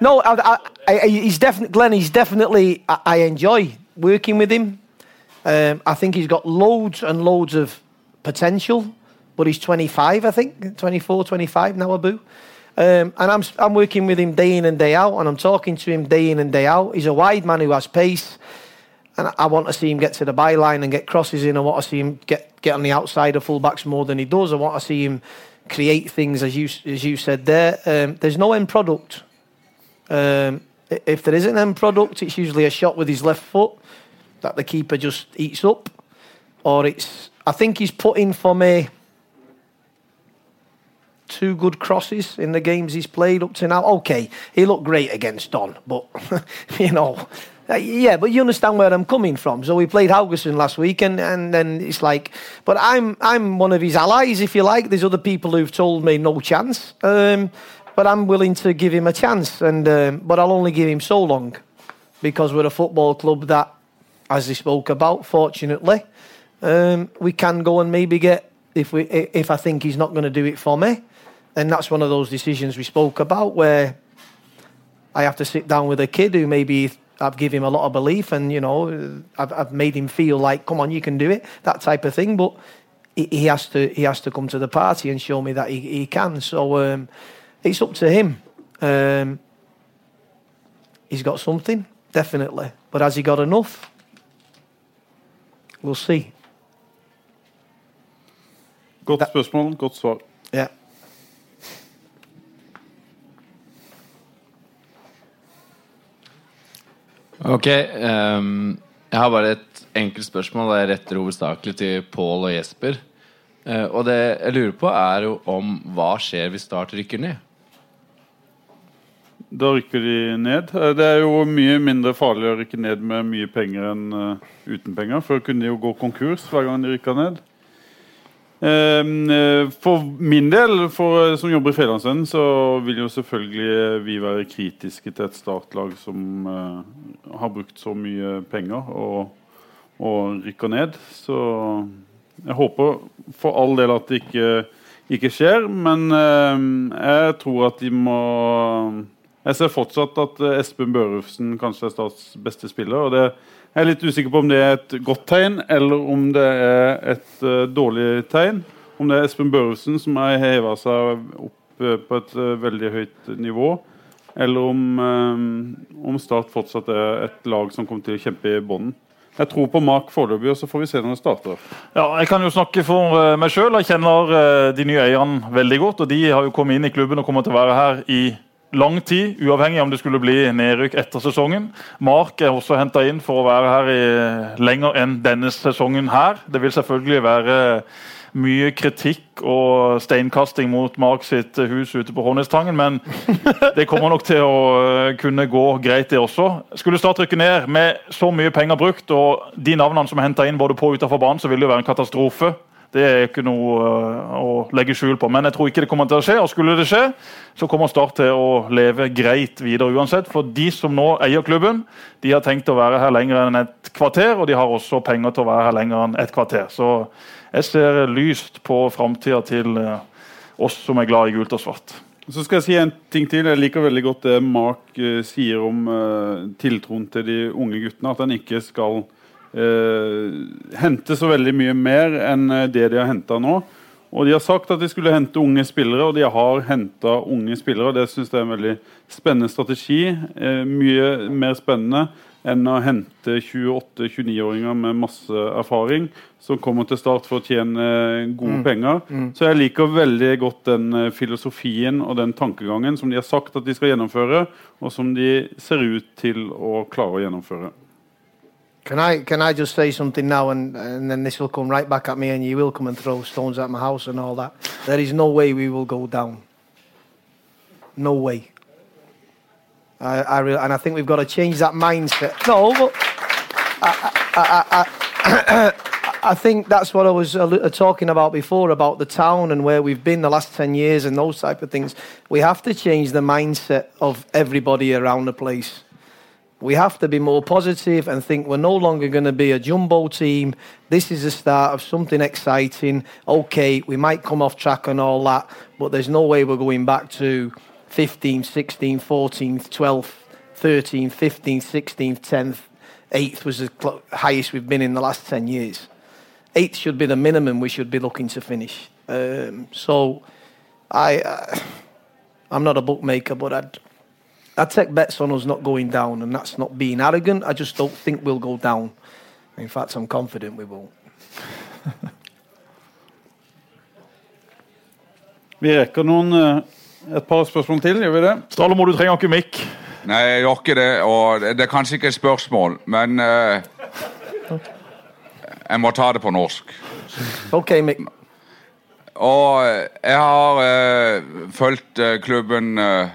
no, I, I, I, he's definitely Glenn. He's definitely. I, I enjoy working with him. Um, I think he's got loads and loads of potential, but he's 25, I think, 24, 25 now, Abu. Um, and I'm, I'm working with him day in and day out, and I'm talking to him day in and day out. He's a wide man who has pace, and I want to see him get to the byline and get crosses in. I want to see him get, get on the outside of fullbacks more than he does. I want to see him create things, as you, as you said there. Um, there's no end product. Um, if there is an end product, it's usually a shot with his left foot that the keeper just eats up, or it's. I think he's put in for me two good crosses in the games he's played up to now. Okay, he looked great against Don, but you know, uh, yeah, but you understand where I'm coming from. So we played Haugesund last week, and, and then it's like, but I'm I'm one of his allies, if you like. There's other people who've told me no chance, um, but I'm willing to give him a chance, and um, but I'll only give him so long, because we're a football club that, as they spoke about, fortunately, um, we can go and maybe get if we if I think he's not going to do it for me, then that's one of those decisions we spoke about where I have to sit down with a kid who maybe I've given him a lot of belief, and you know, I've, I've made him feel like, come on, you can do it, that type of thing. But he, he has to he has to come to the party and show me that he, he can. So um, it's up to him. Um, he's got something, definitely, but has he got enough? We'll see. Godt spørsmål, godt svar. Ja. Ok. um, jeg har bare et enkelt spørsmål. Det retter hovedsakelig til Pål og Jesper. Uh, og det jeg lurer på, er jo om hva skjer hvis Start rykker ned? Da rykker de ned. Eh, Det er jo mye mindre farlig å rykke ned med mye penger enn uh, uten penger. Før kunne de jo gå konkurs hver gang de rykka ned. Ehm, eh, For min del, for, som jobber i Fedrelandsvennen, så vil jo selvfølgelig vi være kritiske til et startlag som uh, har brukt så mye penger og, og rykker ned. Så jeg håper for all del at det ikke, ikke skjer, men uh, jeg tror at de må Jeg ser fortsatt at eh, Espen Børufsen kanskje er Starts beste spiller. og det jeg er litt usikker på om det er et godt tegn, eller om det er et uh, dårlig tegn. Om det er Espen Børresen som har heva seg opp uh, på et uh, veldig høyt nivå, eller om, om Start fortsatt er et lag som kommer til å kjempe i bånden. Jeg tror på Mark foreløpig, og så får vi se når det starter. Ja, Jeg kan jo snakke for meg sjøl. Jeg kjenner de nye eierne veldig godt. og De har jo kommet inn i klubben og kommer til å være her i lang tid, uavhengig om det skulle bli nedrykk etter sesongen. Mark er også henta inn for å være her i lenger enn denne sesongen her. Det vil selvfølgelig være mye kritikk og steinkasting mot Mark sitt hus ute på Hånestangen, men det kommer nok til å eh, kunne gå greit, det også. Skulle Start rykke ned med så mye penger brukt og de navnene som er henta inn både på og utenfor banen, så vil det jo være en katastrofe. Det er ikke noe øh, å legge skjul på. Men jeg tror ikke det kommer til å skje. Og skulle det skje, så kommer Start til å leve greit videre uansett. For de som nå eier klubben, de har tenkt å være her lenger enn et kvarter. Og de har også penger til å være her lenger enn et kvarter. Så jeg ser lyst på framtida til øh, oss som er glad i gult og svart. Så skal jeg si en ting til. Jeg liker veldig godt det Mark eh, sier om eh, tiltroen til de unge guttene. At han ikke skal eh, hente så veldig mye mer enn eh, det de har henta nå. Og De har sagt at de skulle hente unge spillere, og de har henta unge spillere. og Det synes jeg er en veldig spennende strategi. Eh, mye mer spennende enn å hente 28-29-åringer med masse erfaring som kommer til start for å tjene gode Mm. penger. Mm. Så jeg liker veldig godt den eh, filosofien og den tankegangen som de har sagt at de skal gjennomføre, og som de ser ut til å klare å gjennomføre. Can I can I just say something now, and and then this will come right back at me, and you will come and throw stones at my house and all that. There is no way we will go down. No way. I, I re- and I think we've got to change that mindset. No, but I, I, I, I, I think that's what I was uh, uh, talking about before about the town and where we've been the last ten years and those type of things. We have to change the mindset of everybody around the place. We have to be more positive and think we're no longer going to be a jumbo team. This is the start of something exciting. Okay, we might come off track and all that, but there's no way we're going back to 15th, 16th, 14th, 12th, 13th, 15th, 16th, 10th, 8th was the highest we've been in the last 10 years. eighth should be the minimum we should be looking to finish. Um, so, I, uh, I'm not a bookmaker, but I'd, I'd take bets on us not going down, and that's not being arrogant. I just don't think we'll go down. In fact, I'm confident we won't. Vi rekker noen, eh, et par spørsmål til, gjør vi det? Stalemo, du trenger ikke mikk. Nei, jeg gjør ikke det. Og det er kanskje ikke et spørsmål, men uh, Jeg må ta det på norsk. OK, Mick. Og eh, jeg har uh, fulgt klubben eh,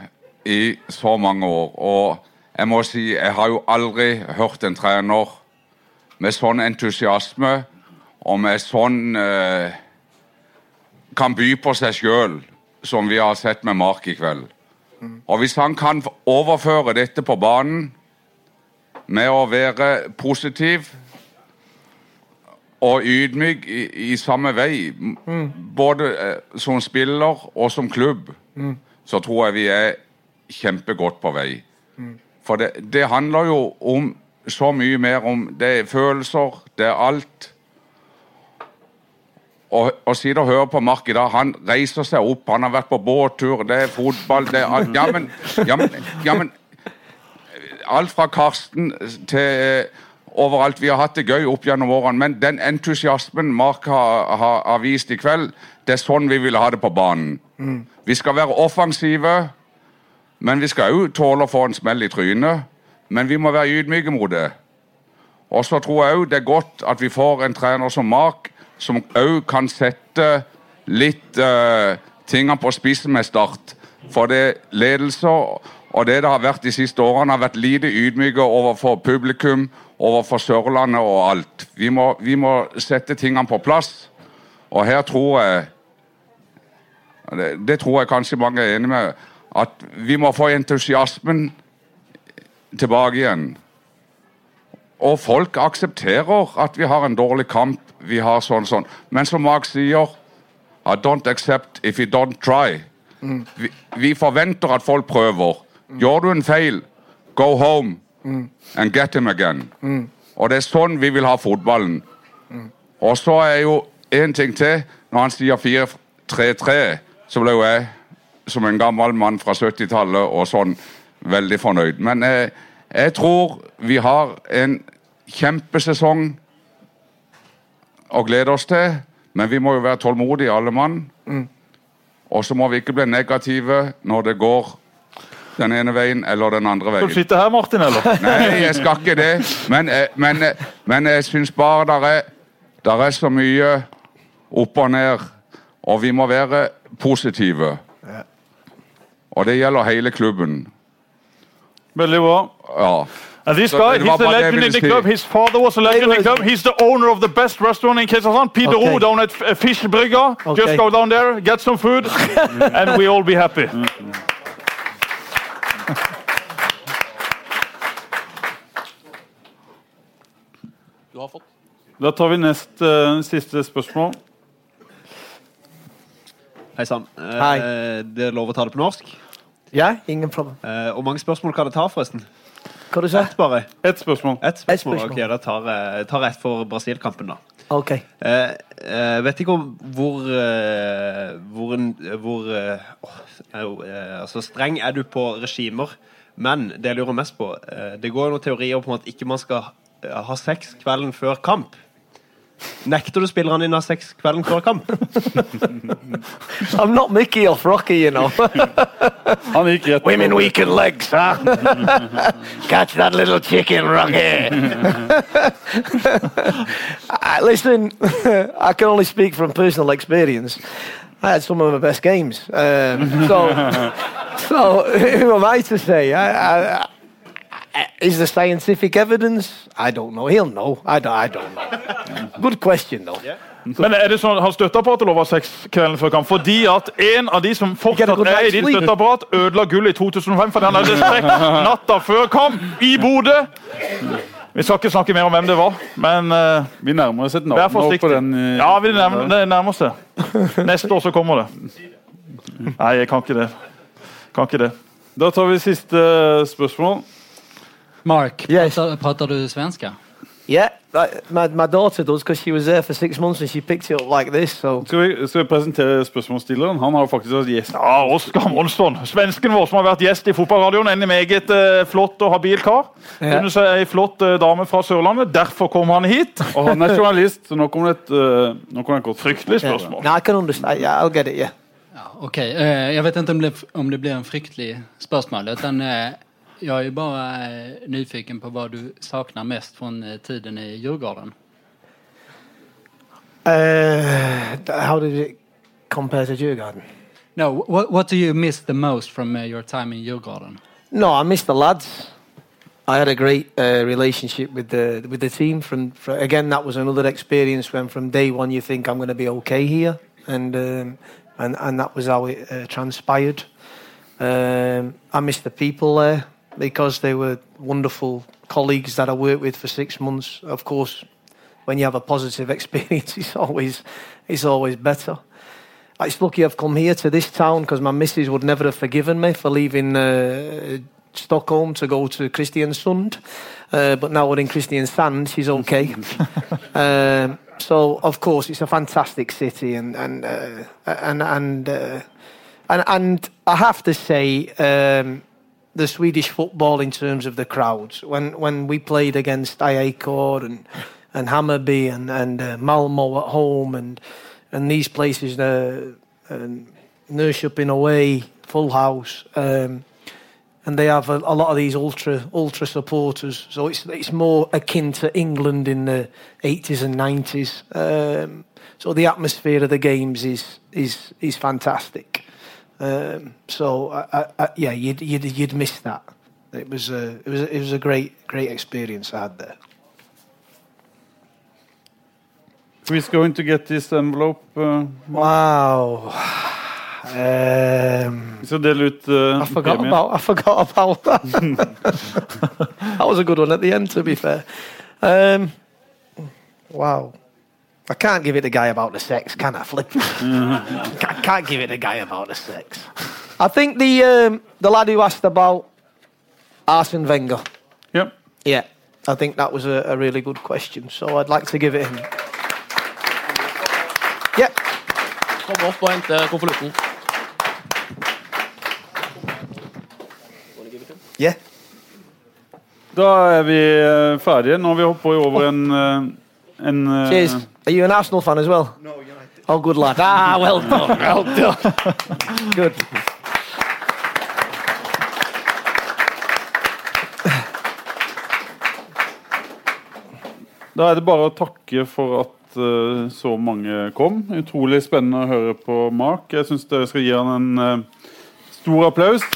i så mange år, og jeg må si jeg har jo aldri hørt en trener med sånn entusiasme og med sånn eh, kan by på seg sjøl som vi har sett med Mark i kveld. Og hvis han kan overføre dette på banen med å være positiv og ydmyk i, i samme vei, mm. både eh, som spiller og som klubb, Mm. så tror jeg vi er kjempegodt på vei. For det, det handler jo om så mye mer om Det er følelser, det er alt. Og, og sitte og høre på Mark i dag. Han reiser seg opp, han har vært på båttur, det er fotball det er alt. Ja, men, ja, men, ja, men Alt fra Karsten til eh, overalt. Vi har hatt det gøy opp gjennom årene, men den entusiasmen Mark har, har, har vist i kveld, det er sånn vi vil ha det på banen. Mm. Vi skal være offensive, men vi skal òg tåle å få en smell i trynet. Men vi må være ydmyke mot det. Og så tror jeg òg det er godt at vi får en trener som Mark, som òg kan sette litt uh, tingene på spissen med Start. For det ledelser og det det har vært de siste årene, har vært lite ydmyke overfor publikum, overfor Sørlandet og alt. Vi må, vi må sette tingene på plass. Og her tror jeg det, det tror jeg kanskje mange er enig med. At vi må få entusiasmen tilbake igjen. Og folk aksepterer at vi har en dårlig kamp. Vi har sånn sånn. Men som Mark sier I don't accept if you don't try. Vi, vi forventer at folk prøver. Gjør du en feil, go home and get him again. Og det er sånn vi vil ha fotballen. Og så er jo en ting til. Når han sier 4-3-3, så blir jo jeg, som en gammel mann fra 70-tallet og sånn, veldig fornøyd. Men eh, jeg tror vi har en kjempesesong å glede oss til. Men vi må jo være tålmodige, alle mann. Og så må vi ikke bli negative når det går den ene veien eller den andre Skal du veien. sitte her, Martin, eller? Nei, jeg skal ikke det. Men, eh, men, eh, men jeg syns bare der er, der er så mye opp og ned, og vi må være positive. Og det gjelder hele klubben. Veldig bra. Ja. And this guy, he's the legend in the club. His father was a legend in the club. He's the owner of the best restaurant in Kristiansand. Peter Okay. O down at F- Fischbrygga. Okay. Just go down there, get some food, and we all be happy. Du har fått. Da tar vi nest uh, siste spørsmål. Hei sann. Eh, Hei. Det er lov å ta det på norsk? Ja, ingen problem. Eh, Hvor mange spørsmål kan det ta, forresten? Hva du sa Ett bare? Ett spørsmål. Et spørsmål. Et spørsmål. Ok, Da tar jeg tar ett for Brasil-kampen, da. OK. Eh, eh, vet ikke om hvor eh, Hvor, hvor eh, eh, altså streng er du på regimer, men det jeg lurer mest på eh, Det går jo noen teorier på at ikke man skal eh, ha sex kvelden før kamp. Nekter du spillerne dine å ha sex kvelden før kamp? I'm not Mickey off Rocky, you know. Han gikk rett Women weaken legs, huh? Catch that little chicken, Rocky. Uh, Listen, I can only speak from personal experience. I had some of my best games. Um, so, so who am I to say? I, I, I, is there scientific evidence? I don't know. He'll know. I don't, I don't know. Good question, though. Men er det sånn at han støtteapparatet lover sex kvelden før kamp? Fordi at en av de som fortsatt er i ditt støtteapparat, ødela gullet i 2005 fordi han hadde sex natta før kamp i Bodø. Vi skal ikke snakke mer om hvem det var, men uh, Vi nærmer oss et navn nå på den. Uh, Ja, vi nærmer, det nærmer oss det. Neste år så kommer det. Nei, jeg kan ikke det. Kan ikke det. Da tar vi siste spørsmål. Mark, Yes. pratar, pratar du svenska? Yeah, like, my, my daughter does because she was there for six months and she picked it up like this. So Skal vi, skal vi presentere spørsmålsstilleren? Han har jo faktisk vært gjest. Ja, Oskar Monsson, svensken vår som har vært gjest i fotballradioen. En meget eh, flott og habil kar. Ja. Funnet er ei flott eh, dame fra Sørlandet. Derfor kom han hit. Og han er journalist, så nå kommer det et, uh, nå det et godt Fryktelig spørsmål. no, I can understand. Yeah, I'll get it. Yeah. Ja, ok, uh, Jeg vet ikke om det, om det blir en fryktelig spørsmål. utan eh, jag är bara eh, nyfiken på vad du saknar mest från eh, tiden i Djurgården. Uh, how did it compare to Djurgården? No, what, what do you miss the most from uh, your time in Djurgården? No, I miss the lads. I had a great uh, relationship with the with the team. From, fr again, that was another experience when from day one you think I'm going to be okay here, and um, and and that was how it uh, transpired. Um, I miss the people there because they were wonderful colleagues that I worked with for six months. Of course, when you have a positive experience, it's always it's always better. It's lucky I've come here to this town because my missus would never have forgiven me for leaving uh, Stockholm to go to Kristiansund. Uh, but now we're in Kristiansand, she's okay. um, so of course it's a fantastic city, and and uh, and and, uh, and and I have to say. Um, the Swedish football in terms of the crowds. When when we played against AIK and and Hammarby and and uh, Malmo at home and and these places, uh, and Norrköping away, full house, um, and they have a, a lot of these ultra ultra supporters. So it's it's more akin to England in the eighties and nineties. Um, so the atmosphere of the games is is is fantastic. Um, so I, I, yeah, you'd, you'd you'd miss that. It was a it was a, it was a great great experience I had there. Who's going to get this envelope? Uh, wow. Um, skal dele uh, I forgot about I forgot about that. that was a good one at the end, to be fair. Um, wow. I can't give it a guy about the sex, can I? Flip. I can't give it a guy about the sex. I think the um, the lad who asked about Arsene Wenger. Yep. Yeah, I think that was a, a really good question. So I'd like to give it him. Yep. Kom opp og hente konvolutten. Yeah. Da er vi eh, ferdige. Nå har vi hoppet over en, eh, en eh, Cheers. Are you an Arsenal fan as well? No, United. Oh, good lad. Ah, well done. Well done. good. Da er det bare å takke for at uh, så mange kom. Utrolig spennende å høre på Mark. Jeg syns dere skal gi han en uh, stor applaus.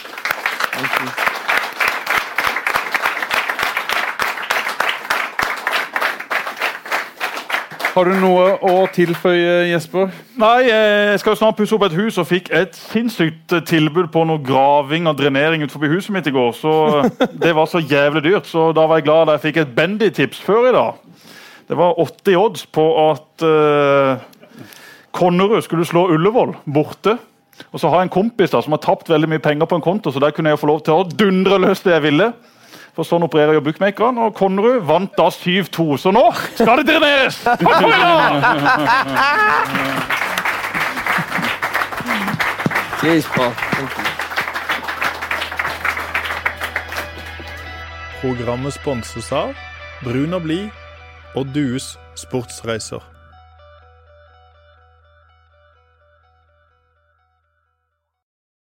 Har du noe å tilføye, Jesper? Nei, jeg skal jo snart pusse opp et hus og fikk et sinnssykt eh, tilbud på noe graving og drenering utenfor huset mitt i går. Så det var så jævlig dyrt, så da var jeg glad da jeg fikk et Bendy-tips før i dag. Det var 80 odds på at uh, Konnerud skulle slå Ullevål borte. Og så har jeg en kompis da som har tapt veldig mye penger på en konto, så der kunne jeg få lov til å dundre løs det jeg ville. For sånn opererer jo bookmakeren, og Konnerud vant da 7-2. Så nå skal det dreneres! Takk for i dag! Programmet sponses av Brun og blid og Dues sportsreiser.